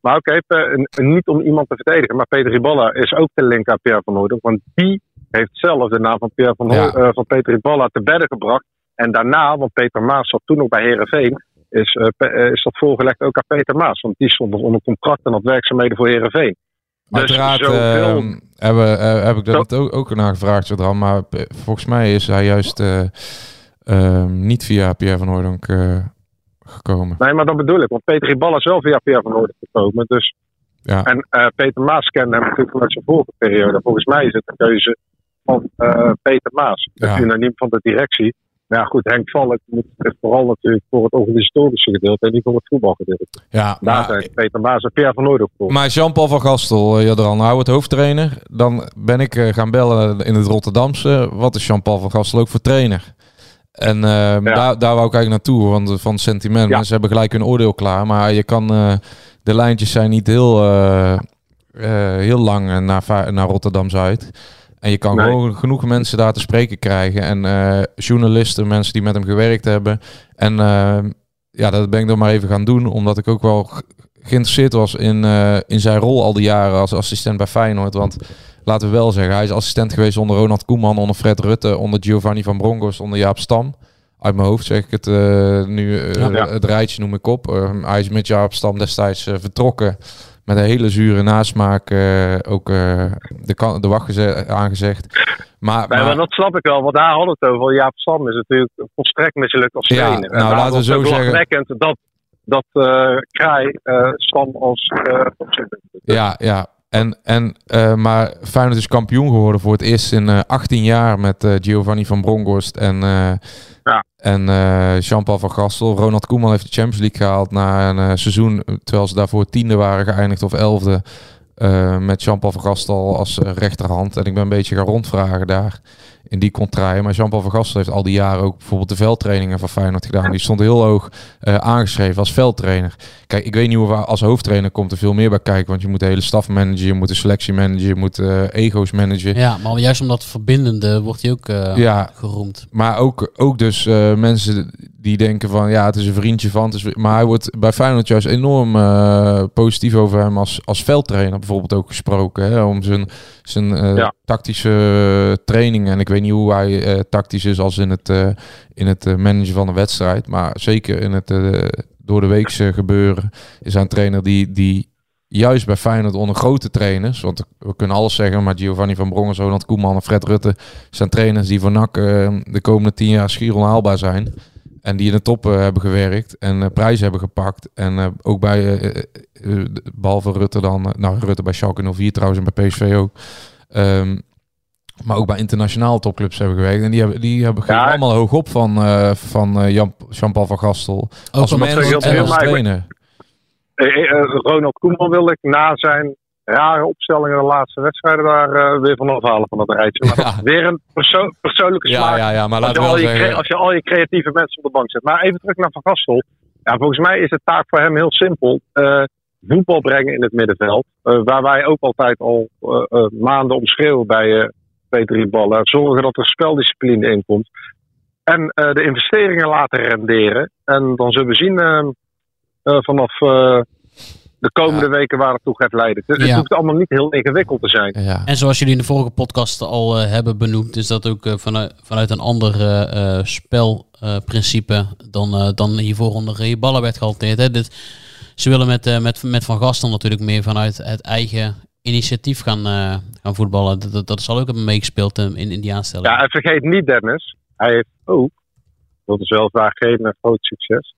[SPEAKER 3] Maar oké, Pe- n- niet om iemand te verdedigen, maar Peter Riballa is ook de link aan Pierre van Hooydonk. Want die heeft zelf de naam van, Pierre van,
[SPEAKER 2] Ja.
[SPEAKER 3] eh, van Peter Riballa te bedden gebracht. En daarna, want Peter Maas zat toen nog bij Herenveen, is, eh, eh, is dat voorgelegd ook aan Peter Maas. Want die stond nog onder contract en had werkzaamheden voor Herenveen. Dus
[SPEAKER 2] Uiteraard
[SPEAKER 3] zoveel-
[SPEAKER 2] ehm, hebben, heb ik dat ook, ook naar gevraagd, Jodran. Maar volgens mij is hij juist eh, ehm, niet via Pierre van Hooydonk gekomen.
[SPEAKER 3] Nee, maar dat bedoel ik. Want Peter Riballa is wel via Pierre van Hooydonk gekomen. Dus
[SPEAKER 2] Ja.
[SPEAKER 3] En eh, Peter Maas kende hem natuurlijk vanuit zijn vorige periode. Volgens mij is het een keuze van eh, Peter Maas.
[SPEAKER 2] Ja.
[SPEAKER 3] Het unaniem van de directie. Maar ja, goed, Henk Valk moet het vooral natuurlijk voor het organisatorische gedeelte en niet voor het voetbalgedeelte.
[SPEAKER 2] Ja,
[SPEAKER 3] Daar
[SPEAKER 2] maar,
[SPEAKER 3] zijn Peter Maas en Pierre van Hooydonk voor.
[SPEAKER 2] maar Jean-Paul van Gastel, eh, Jodran, nou het hoofdtrainer. Dan ben ik gaan bellen in het Rotterdamse. Wat is Jean-Paul van Gastel ook voor trainer? En ehm, daar, daar wou ik eigenlijk naartoe, want van het sentiment.
[SPEAKER 3] Ja.
[SPEAKER 2] Mensen hebben gelijk hun oordeel klaar. Maar je kan, eh, de lijntjes zijn niet heel, eh, eh, heel lang eh, naar, naar Rotterdam-Zuid. En je kan
[SPEAKER 3] Nee.
[SPEAKER 2] gewoon genoeg mensen daar te spreken krijgen. En eh, journalisten, mensen die met hem gewerkt hebben. En ehm, ja, dat ben ik dan maar even gaan doen. Omdat ik ook wel ge- geïnteresseerd was in, eh, in zijn rol al die jaren als assistent bij Feyenoord. Want laten we wel zeggen, hij is assistent geweest onder Ronald Koeman, onder Fred Rutte, onder Giovanni van Bronckhorst, onder Jaap Stam. Uit mijn hoofd zeg ik het eh, nu, eh,
[SPEAKER 3] Ja.
[SPEAKER 2] het rijtje noem ik op. Eh, hij is met Jaap Stam destijds eh, vertrokken. Met een hele zure nasmaak ook de, de wacht geze- aangezegd. Maar, maar-
[SPEAKER 3] maar dat snap ik wel, want daar hadden we het over. Jaap Stam is natuurlijk volstrekt mislukt als
[SPEAKER 2] Ja,
[SPEAKER 3] trainer. En
[SPEAKER 2] nou, laten we zo zeggen.
[SPEAKER 3] dat, dat eh Kraai Stam als.
[SPEAKER 2] Ja, ja. En, en, uh, maar Feyenoord is kampioen geworden voor het eerst in uh, 18 jaar met uh, Giovanni van Bronckhorst en,
[SPEAKER 3] ja.
[SPEAKER 2] en Jean-Paul van Gastel. Ronald Koeman heeft de Champions League gehaald na een seizoen, terwijl ze daarvoor tiende waren geëindigd of elfde. met Jean-Paul van Gastel als rechterhand. En ik ben een beetje gaan rondvragen daar in die contraien. Maar Jean-Paul van Gastel heeft al die jaren ook bijvoorbeeld de veldtrainingen van Feyenoord gedaan. Die stond heel hoog uh, aangeschreven als veldtrainer. Kijk, ik weet niet hoe als hoofdtrainer komt er veel meer bij kijken. Want je moet de hele staf managen, je moet de selectie managen, je moet uh, ego's managen.
[SPEAKER 1] Ja, maar juist omdat verbindende wordt hij ook uh,
[SPEAKER 2] ja,
[SPEAKER 1] geroemd.
[SPEAKER 2] Maar ook, ook dus mensen die denken van ja, het is een vriendje van. Het is, maar hij wordt bij Feyenoord juist enorm positief over hem als, als veldtrainer bijvoorbeeld ook gesproken. Hè, om zijn, zijn
[SPEAKER 3] ja.
[SPEAKER 2] tactische trainingen. En ik weet niet hoe hij uh, tactisch is als in het, in het managen van een wedstrijd. Maar zeker in het door de weekse gebeuren is hij een trainer die, die juist bij Feyenoord onder grote trainers, want we kunnen alles zeggen, maar Giovanni van Brongen, Ronald Koeman en Fred Rutte zijn trainers die voor NAC de komende tien jaar schier onhaalbaar zijn. En die in de top hebben gewerkt en prijzen hebben gepakt. En ook bij, behalve Rutte dan, nou Rutte bij Schalke 04 trouwens en bij PSV ook. Um, maar ook bij internationaal topclubs hebben gewerkt. En die hebben, die hebben
[SPEAKER 3] Ja.
[SPEAKER 2] allemaal hoog op van, eh, van eh, Jan, Jean-Paul van Gastel. als
[SPEAKER 1] omdat
[SPEAKER 2] mens
[SPEAKER 3] ze heel
[SPEAKER 2] en
[SPEAKER 3] veel
[SPEAKER 2] als trainer.
[SPEAKER 3] Eh, eh, eh, Ronald Koeman wil ik na zijn rare opstellingen de laatste wedstrijden daar eh, weer van afhalen van dat rijtje. Maar dat weer een perso- persoonlijke
[SPEAKER 2] Ja,
[SPEAKER 3] smaak.
[SPEAKER 2] ja, ja, maar
[SPEAKER 3] als,
[SPEAKER 2] laten
[SPEAKER 3] je
[SPEAKER 2] we
[SPEAKER 3] al
[SPEAKER 2] wel zeggen...
[SPEAKER 3] als je al je creatieve mensen op de bank zet. Maar even terug naar Van Gastel. Ja, volgens mij is de taak voor hem heel simpel. Eh, voetbal brengen in het middenveld. Eh, waar wij ook altijd al maanden om schreeuwen bij twee, drie ballen. Zorgen dat er speldiscipline in komt. En de investeringen laten renderen. En dan zullen we zien vanaf de komende weken waar het toe gaat leiden. Het, het hoeft allemaal niet heel ingewikkeld te zijn.
[SPEAKER 2] Ja.
[SPEAKER 1] En zoals jullie in de vorige podcast al eh, hebben benoemd, is dat ook eh, vanuit, vanuit een ander eh, eh, spelprincipe dan, eh, dan hiervoor onder je ballen werd gehanteerd. Hè? Dit, ze willen met, eh, met, met Van Gastel natuurlijk meer vanuit het eigen initiatief gaan, eh, gaan voetballen. Dat, dat, dat zal ook hebben meegespeeld in, in die aanstelling.
[SPEAKER 3] Ja, en vergeet niet, Dennis. Hij heeft ook, dat is wel vaak geen groot succes.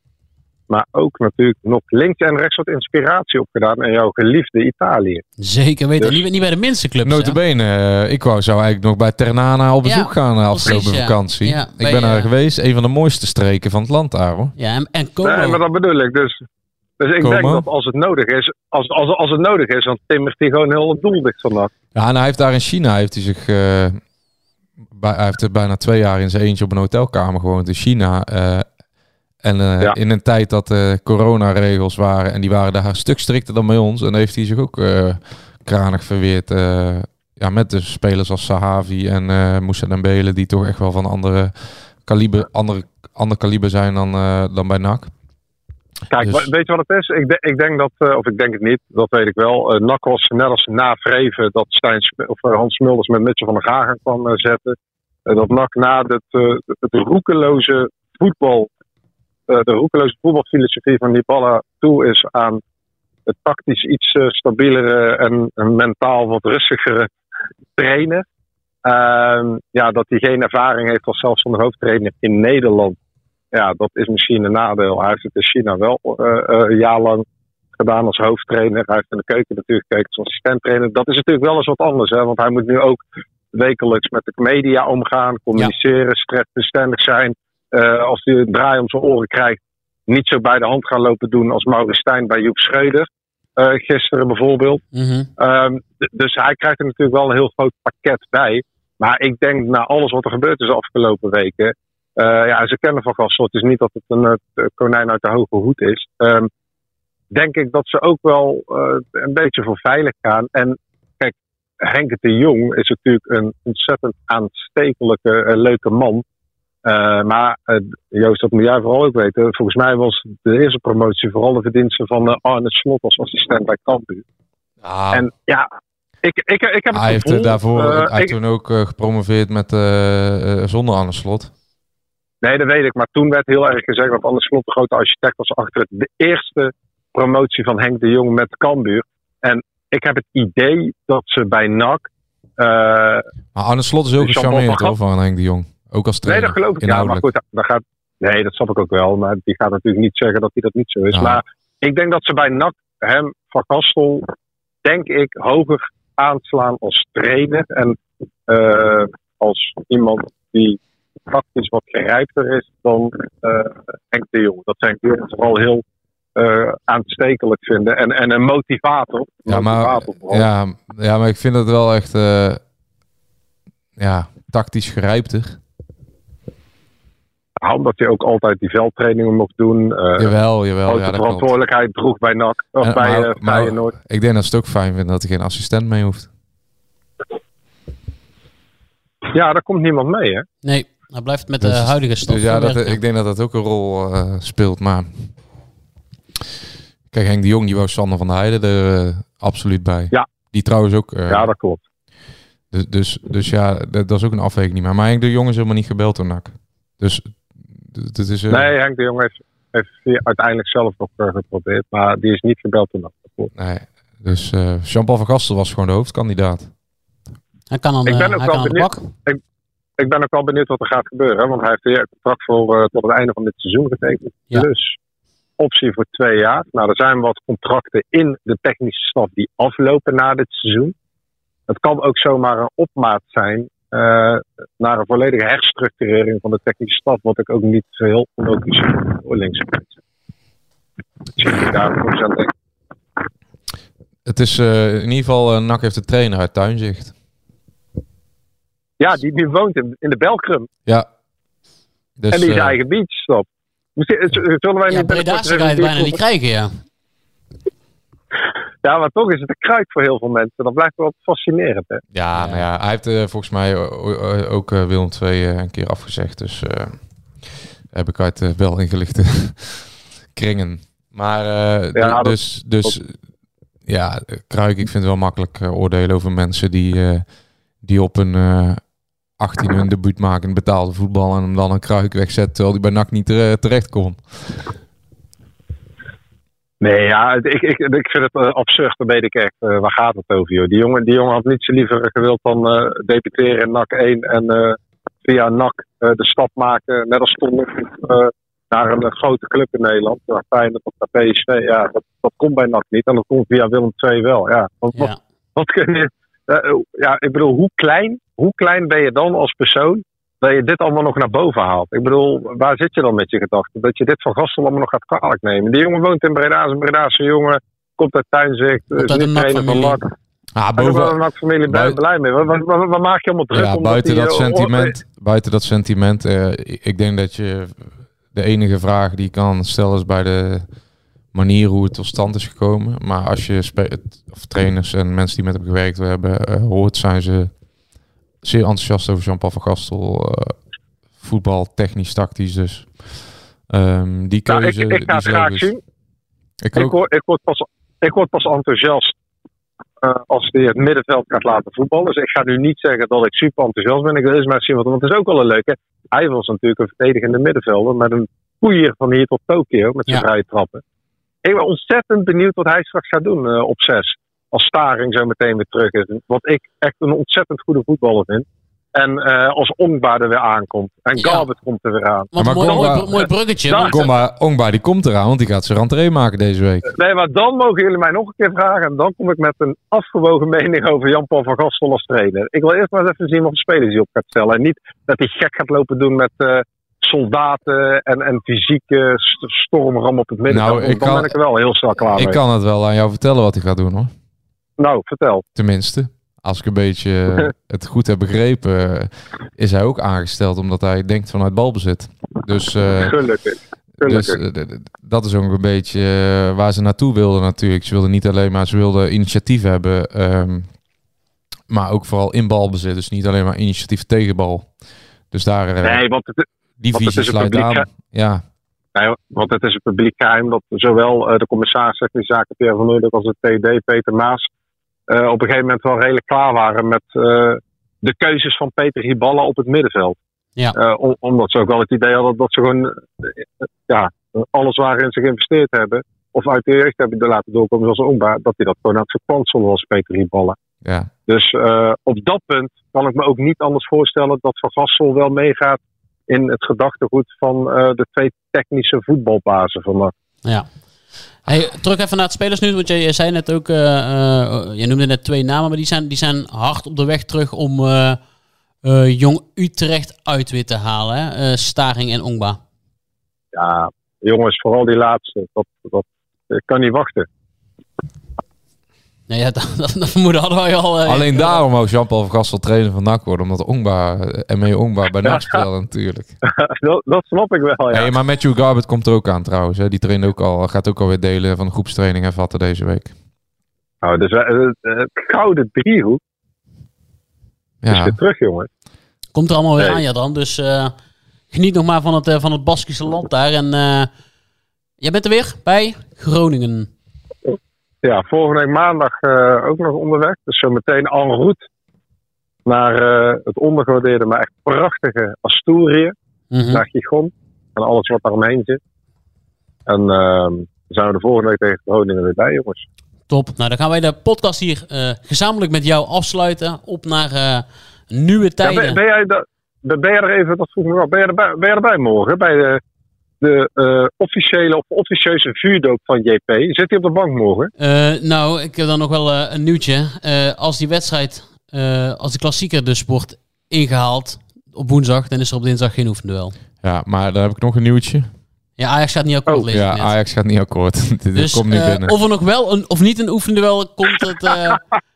[SPEAKER 3] Maar ook natuurlijk nog links en rechts wat inspiratie opgedaan in jouw geliefde Italië.
[SPEAKER 1] Zeker weten.
[SPEAKER 3] Dus-
[SPEAKER 1] Niet, niet bij de minste clubs.
[SPEAKER 2] Notabene, eh, ik wou, zou eigenlijk nog bij Ternana op
[SPEAKER 1] Ja,
[SPEAKER 2] bezoek gaan eh, afgelopen
[SPEAKER 1] precies, ja.
[SPEAKER 2] vakantie.
[SPEAKER 1] Ja,
[SPEAKER 2] ik ben daar
[SPEAKER 1] eh,
[SPEAKER 2] geweest, een van de mooiste streken van het land daar hoor.
[SPEAKER 1] Ja, en, en Como.
[SPEAKER 3] Nee, maar dat bedoel ik. Dus, dus ik denk dat als het nodig is, als, als, als het nodig is, dan timmert hij gewoon heel het doel dicht vandaag.
[SPEAKER 2] Ja, en hij heeft daar in China, heeft hij zich, eh, bij, hij heeft er bijna twee jaar in zijn eentje op een hotelkamer gewoond in China. eh, en eh,
[SPEAKER 3] Ja.
[SPEAKER 2] in een tijd dat de coronaregels waren en die waren daar een stuk strikter dan bij ons. En heeft hij zich ook eh, kranig verweerd. ja, met de spelers als Sahavi en eh Moussa Dembele, die toch echt wel van andere kaliber, andere, ander kaliber zijn dan, dan bij NAC.
[SPEAKER 3] Kijk,
[SPEAKER 2] Dus-
[SPEAKER 3] weet je wat het is? Ik, de- ik denk dat, of ik denk het niet, dat weet ik wel. Uh, NAC was net als na Vreven dat Stijn, of, Hans Smulders met Mitchell van der Gagen kwam zetten. Dat NAC na het, het roekeloze voetbal, de roekeloze voetbalfilosofie van Nibala toe is aan het tactisch iets eh, stabielere en, en mentaal wat rustigere trainer. Ehm, ja, dat hij geen ervaring heeft als zelfstandig hoofdtrainer in Nederland. Ja, dat is misschien een nadeel. Hij heeft het in China wel eh, eh, een jaar lang gedaan als hoofdtrainer. Hij heeft in de keuken natuurlijk gekeken als assistenttrainer. Dat is natuurlijk wel eens wat anders, hè, want hij moet nu ook wekelijks met de media omgaan, communiceren, stressbestendig zijn. Eh, als hij een draai om zijn oren krijgt, niet zo bij de hand gaan lopen doen als Maurits Stijn bij Joep Schreuder. eh, gisteren bijvoorbeeld.
[SPEAKER 1] Mhm.
[SPEAKER 3] Ehm, dus hij krijgt er natuurlijk wel een heel groot pakket bij. Maar ik denk na alles wat er gebeurd is de afgelopen weken. eh, ja, ze kennen van Gastel. Het is niet dat het een konijn uit de hoge hoed is. Ehm, denk ik dat ze ook wel een beetje voor veilig gaan. En kijk, Henk de Jong is natuurlijk een ontzettend aanstekelijke, leuke man. Eh, maar eh, Joost, dat moet jij vooral ook weten. Volgens mij was de eerste promotie vooral de verdienste van eh, Arne Slot als assistent bij Cambuur. En ja, ik, ik, ik heb het
[SPEAKER 2] hij heeft
[SPEAKER 3] gevoel,
[SPEAKER 2] daarvoor hij
[SPEAKER 3] ik-
[SPEAKER 2] toen ook gepromoveerd met, zonder Anne Slot.
[SPEAKER 3] Nee, dat weet ik. Maar toen werd heel erg gezegd dat Anne Slot de grote architect was achter het, de eerste promotie van Henk de Jong met Cambuur. En ik heb het idee dat ze bij NAC...
[SPEAKER 2] Maar Arne Slot is ook gecharmeerd hoor, van Henk de Jong. Ook als
[SPEAKER 3] nee,
[SPEAKER 2] trainer.
[SPEAKER 3] dat geloof ik. Ja, maar goed, dat gaat... Nee, dat snap ik ook wel. Maar die gaat natuurlijk niet zeggen dat hij dat niet zo is.
[SPEAKER 2] Ja.
[SPEAKER 3] Maar ik denk dat ze bij NAC hem, Van Gastel, denk ik, hoger aanslaan als trainer. En eh, als iemand die praktisch wat gerijpter is dan uh, Henk de Jong. Dat zijn jongens vooral heel uh, aanstekelijk vinden. En, en een motivator.
[SPEAKER 2] Ja maar, ja, ja, maar ik vind het wel echt ja, tactisch gerijpter.
[SPEAKER 3] Ja, omdat hij ook altijd die veldtrainingen mocht doen. Uh,
[SPEAKER 2] jawel, jawel.
[SPEAKER 3] Ja, de verantwoordelijkheid droeg bij NAC. Of en, bij maar, maar, Feyenoord.
[SPEAKER 2] Ik denk dat het ook fijn vindt dat hij geen assistent mee hoeft.
[SPEAKER 3] Ja, daar komt niemand mee, hè?
[SPEAKER 1] Nee, hij blijft met dus, de huidige stof.
[SPEAKER 2] Dus ja, dat, ik denk dat dat ook een rol uh, speelt. Maar kijk, Henk de Jong, die wou Sander van der Heijden er uh, absoluut bij.
[SPEAKER 3] Ja.
[SPEAKER 2] Die trouwens ook. Uh,
[SPEAKER 3] ja, dat klopt.
[SPEAKER 2] Dus, dus, dus ja, dat, dat, is ook een afweging niet meer. Maar Henk de Jong is helemaal niet gebeld door NAC. Dus het is...
[SPEAKER 3] Nee, Henk de Jong heeft, heeft uiteindelijk zelf nog geprobeerd. Maar die is niet gebeld door NAC.
[SPEAKER 2] Nee, dus Jean-Paul van Gastel was gewoon de hoofdkandidaat.
[SPEAKER 1] Hij kan dan,
[SPEAKER 3] ik ben
[SPEAKER 1] uh,
[SPEAKER 3] ook wel benieuwd. Ik, ik, ben ook wel benieuwd wat er gaat gebeuren. Want hij heeft weer een contract voor uh, tot het einde van dit seizoen getekend.
[SPEAKER 1] Ja.
[SPEAKER 3] Dus optie voor twee jaar. Nou, er zijn wat contracten in de technische staf die aflopen na dit seizoen. Het kan ook zomaar een opmaat zijn naar een volledige herstructurering van de technische staf. Wat ik ook niet zo heel onlogisch vind mensen. Dus daar aan denken.
[SPEAKER 2] Het is uh, in ieder geval, uh, NAC heeft de trainer uit Tuinzicht.
[SPEAKER 3] Ja, die, die woont in, in de Belkrum.
[SPEAKER 2] Ja. Dus,
[SPEAKER 3] en die is
[SPEAKER 2] uh,
[SPEAKER 3] eigen beach stop. Zullen wij
[SPEAKER 1] ja,
[SPEAKER 3] niet
[SPEAKER 1] Breda's ga je bijna niet krijgen, ja.
[SPEAKER 3] Ja, maar toch is het een kruik voor heel veel mensen. Dat blijft wel fascinerend, hè?
[SPEAKER 2] Ja, ja. Nou ja hij heeft uh, volgens mij ook uh, Willem II uh, een keer afgezegd. Dus heb ik uit wel ingelichte kringen. Maar ja, dus, dus ja, kruik, ik vind het wel makkelijk oordelen over mensen die, die op een 18 hun debuut maken in betaalde voetbal en hem dan een kruik wegzet terwijl hij bij NAC niet terecht kon.
[SPEAKER 3] Nee, ja, ik, ik, ik vind het uh, absurd. Dan weet ik echt, uh, waar gaat het over, joh? Die jongen, die jongen had niets liever gewild dan uh, debuteren in NAC 1 en via NAC de stap maken, net als Tom, naar een grote club in Nederland. Naar Feyenoord of naar PSV. Ja, dat, dat komt bij NAC niet. En dat komt via Willem II wel. Ja, wat,
[SPEAKER 1] Ja.
[SPEAKER 3] wat, wat kun je... ja, ik bedoel, hoe klein, hoe klein ben je dan als persoon dat je dit allemaal nog naar boven haalt. Ik bedoel, waar zit je dan met je gedachten? Dat je dit van Gastel allemaal nog gaat kwalijk nemen. Die jongen woont in Breda, is een Bredaanse jongen. Komt uit Tuinzicht,
[SPEAKER 1] Komt
[SPEAKER 3] is
[SPEAKER 1] uit
[SPEAKER 3] niet
[SPEAKER 1] een
[SPEAKER 3] trainer van. NAC.
[SPEAKER 2] Ah,
[SPEAKER 3] En daar
[SPEAKER 2] boven,
[SPEAKER 3] ben ik familie blij, blij mee. Waar, waar, waar- waar maak je allemaal druk
[SPEAKER 2] ja,
[SPEAKER 3] om?
[SPEAKER 2] buiten dat
[SPEAKER 3] eh,
[SPEAKER 2] sentiment, buiten dat sentiment eh, ik denk dat je de enige vraag die je kan stellen is bij de manier hoe het tot stand is gekomen. Maar als je of trainers en mensen die met hem gewerkt hebben eh, hoort, zijn ze zeer enthousiast over Jean-Paul van Gastel. eh, voetbal, technisch, tactisch dus. Ehm, die
[SPEAKER 3] Nou,
[SPEAKER 2] keuze,
[SPEAKER 3] ik, ik ga het
[SPEAKER 2] die
[SPEAKER 3] graag
[SPEAKER 2] zelf is-
[SPEAKER 3] zien.
[SPEAKER 2] Ik
[SPEAKER 3] Ik word, ik, word pas, ik word pas enthousiast eh, als hij het middenveld gaat laten voetballen. Dus ik ga nu niet zeggen dat ik super enthousiast ben. Ik wil eens maar zien, wat, want het is ook wel een leuke. Hij was natuurlijk een verdedigende middenvelder met een poeier van hier tot Tokio met zijn
[SPEAKER 1] Ja.
[SPEAKER 3] vrije trappen. Ik ben ontzettend benieuwd wat hij straks gaat doen eh, op zes. Als Staring zo meteen weer terug is. Wat ik echt een ontzettend goede voetballer vind. En eh, als Ongba er weer aankomt. En
[SPEAKER 1] Ja.
[SPEAKER 3] Komt er weer aan.
[SPEAKER 2] Maar
[SPEAKER 1] een mooi,
[SPEAKER 2] Gomba-
[SPEAKER 1] mooi, mooi bruggetje.
[SPEAKER 2] Kom maar, Ongba die komt eraan, want die gaat zijn rentree maken deze week.
[SPEAKER 3] Nee, maar dan mogen jullie mij nog een keer vragen. En dan kom ik met een afgewogen mening over Jan-Paul van Gastel als trainer. Ik wil eerst maar eens even zien wat voor spelers hij op gaat stellen. En niet dat hij gek gaat lopen doen met eh, soldaten en, en fysieke st- stormram op het middenveld.
[SPEAKER 2] Nou, ik
[SPEAKER 3] dan
[SPEAKER 2] kan-
[SPEAKER 3] ben ik er wel heel snel klaar
[SPEAKER 2] Ik
[SPEAKER 3] mee.
[SPEAKER 2] kan het wel aan jou vertellen wat hij gaat doen hoor.
[SPEAKER 3] Nou, vertel.
[SPEAKER 2] Tenminste, als ik een beetje eh, het goed heb begrepen, eh, is hij ook aangesteld omdat hij denkt vanuit balbezit. Dus, eh,
[SPEAKER 3] Gelukkig.
[SPEAKER 2] dus
[SPEAKER 3] Gelukkig.
[SPEAKER 2] dat is ook een beetje waar ze naartoe wilden natuurlijk. Ze wilden niet alleen maar, ze wilden initiatief hebben, ehm, maar ook vooral in balbezit. Dus niet alleen maar initiatief tegen bal. Dus daar,
[SPEAKER 3] nee, want het,
[SPEAKER 2] die
[SPEAKER 3] want
[SPEAKER 2] visie sluit aan. Ja,
[SPEAKER 3] nee, want het is een publiek geheim dat zowel de commissaris technische zaken Pierre van Noordelijk als de TD Peter Maas eh, op een gegeven moment wel redelijk klaar waren met eh, de keuzes van Peter Hiballa op het middenveld.
[SPEAKER 1] Ja.
[SPEAKER 3] Eh, om- omdat ze ook wel het idee hadden dat ze gewoon ja, alles waarin ze geïnvesteerd hebben, of uit de jeugd hebben laten doorkomen zoals Ongba, dat hij dat gewoon aan het verkwanselen was, Peter Hiballa.
[SPEAKER 2] ja.
[SPEAKER 3] Dus op dat punt kan ik me ook niet anders voorstellen dat Van Gassel wel meegaat in het gedachtegoed van de twee technische voetbalbazen van.
[SPEAKER 1] Ja. Hey, terug even naar het spelersnieuws, want je, je zei net ook, eh, eh, je noemde net twee namen, maar die zijn, die zijn hard op de weg terug om eh, Jong Utrecht uit weer te halen. Hè? Staring en Ongba.
[SPEAKER 3] Ja, jongens, vooral die laatste. Dat, dat, kan niet wachten.
[SPEAKER 1] Nee, ja, dat, dat, dat vermoeden hadden wij al. eh,
[SPEAKER 2] Alleen
[SPEAKER 1] eh,
[SPEAKER 2] daarom wou Jean-Paul van Gastel trainer van NAC worden. Omdat Ongba, eh, ME Ongba bij NAC speelde natuurlijk.
[SPEAKER 3] dat, dat snap ik wel, ja.
[SPEAKER 2] Hey, maar Matthew Garbett komt er ook aan trouwens. Hè. Die traint ook al, gaat ook alweer delen van de groepstraining en vatten deze week.
[SPEAKER 3] Nou, dus eh, het het gouden driehoek is
[SPEAKER 2] Ja,
[SPEAKER 3] weer terug, jongens.
[SPEAKER 1] Komt er allemaal weer aan, ja dan. Dus eh, geniet nog maar van het, eh, van het Baskische land daar. En eh, jij bent er weer bij Groningen.
[SPEAKER 3] Ja, volgende week maandag eh, ook nog onderweg. Dus zo meteen en route naar eh, het ondergewaardeerde, maar echt prachtige Asturië.
[SPEAKER 1] Mhm.
[SPEAKER 3] Naar Gijon en alles wat daaromheen zit. En dan zijn we de volgende week tegen Groningen weer bij, jongens.
[SPEAKER 1] Top. Nou, dan gaan wij de podcast hier eh, gezamenlijk met jou afsluiten. Op naar nieuwe
[SPEAKER 3] Ja,
[SPEAKER 1] tijden.
[SPEAKER 3] ben, ben, jij da- ben jij er even, dat vroeg me wel, ben jij erbij, ben jij erbij morgen bij de, de eh, officiële of officieuze vuurdoop van JP? Zit hij op de bank morgen?
[SPEAKER 1] Eh, nou, ik heb dan nog wel eh, een nieuwtje. Eh, als die wedstrijd, eh, als de klassieker dus wordt ingehaald op woensdag, dan is er op dinsdag geen oefenduel.
[SPEAKER 2] ja, maar dan heb ik nog een nieuwtje.
[SPEAKER 1] Ja, Ajax gaat niet akkoord
[SPEAKER 3] Oh,
[SPEAKER 1] lezen.
[SPEAKER 2] Ja, Ajax gaat niet akkoord. Dit
[SPEAKER 1] Dus
[SPEAKER 2] komt niet binnen.
[SPEAKER 1] of er nog wel een, of niet een oefenduel komt, het, eh,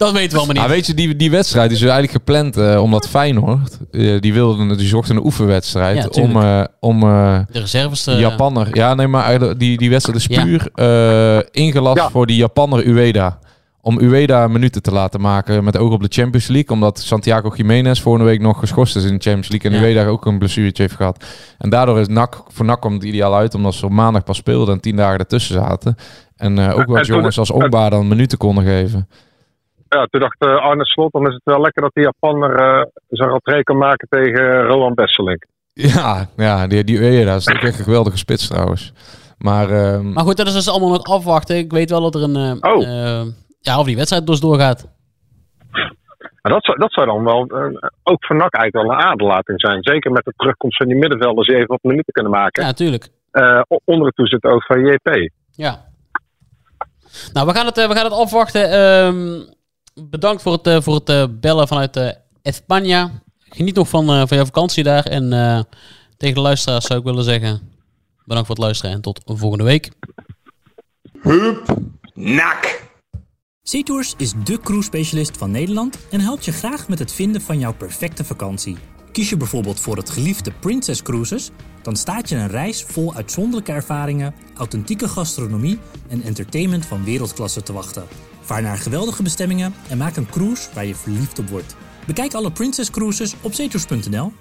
[SPEAKER 1] dat weten we allemaal niet.
[SPEAKER 2] Ah, weet je, die, die wedstrijd is dus eigenlijk gepland eh, omdat Feyenoord, eh, die, wilde, die zocht een oefenwedstrijd
[SPEAKER 1] Ja,
[SPEAKER 2] om, eh, om eh,
[SPEAKER 1] de reserves. eh,
[SPEAKER 2] Japanner, ja nee, maar eigenlijk die, die wedstrijd is
[SPEAKER 1] Ja.
[SPEAKER 2] puur eh, ingelast
[SPEAKER 3] Ja.
[SPEAKER 2] voor die Japanner Ueda. Om Ueda minuten te laten maken met oog op de Champions League. Omdat Santiago Jiménez vorige week nog geschorst is in de Champions League. En
[SPEAKER 1] Ja.
[SPEAKER 2] Ueda ook een blessuretje heeft gehad. En daardoor is NAC, voor NAC komt het ideaal uit. Omdat ze op maandag pas speelden en tien dagen ertussen zaten. En eh, ook wat jongens als Ongba dan minuten konden geven.
[SPEAKER 3] Ja, toen dacht eh, Arne Slot, dan is het wel lekker dat die Japaner eh zijn rentree kan maken tegen Roland Besselink.
[SPEAKER 2] Ja, ja die, die Ueda is echt een geweldige spits trouwens. Maar ehm,
[SPEAKER 1] Maar goed, dat is dus allemaal nog afwachten. Ik weet wel dat er een... eh,
[SPEAKER 3] Oh.
[SPEAKER 1] ja, of die wedstrijd dus doorgaat.
[SPEAKER 3] Dat zou, dat zou dan wel, ook voor NAC eigenlijk wel een aderlating zijn. Zeker met de terugkomst van die middenvelders die even wat minuten kunnen maken.
[SPEAKER 1] Ja, natuurlijk.
[SPEAKER 3] Eh, o- onder het toezicht ook van JP.
[SPEAKER 1] Ja. Nou, we gaan het, we gaan het afwachten. Ehm, bedankt voor het, eh, voor het eh, bellen vanuit eh Espanja. Geniet nog van, eh, van jouw vakantie daar. En eh, tegen de luisteraars zou ik willen zeggen... Bedankt voor het luisteren en tot volgende week.
[SPEAKER 4] SeaTours is de cruise-specialist van Nederland en helpt je graag met het vinden van jouw perfecte vakantie. Kies je bijvoorbeeld voor het geliefde Princess Cruises, dan staat je een reis vol uitzonderlijke ervaringen, authentieke gastronomie en entertainment van wereldklasse te wachten. Vaar naar geweldige bestemmingen en maak een cruise waar je verliefd op wordt. Bekijk alle Princess Cruises op zeetours.nl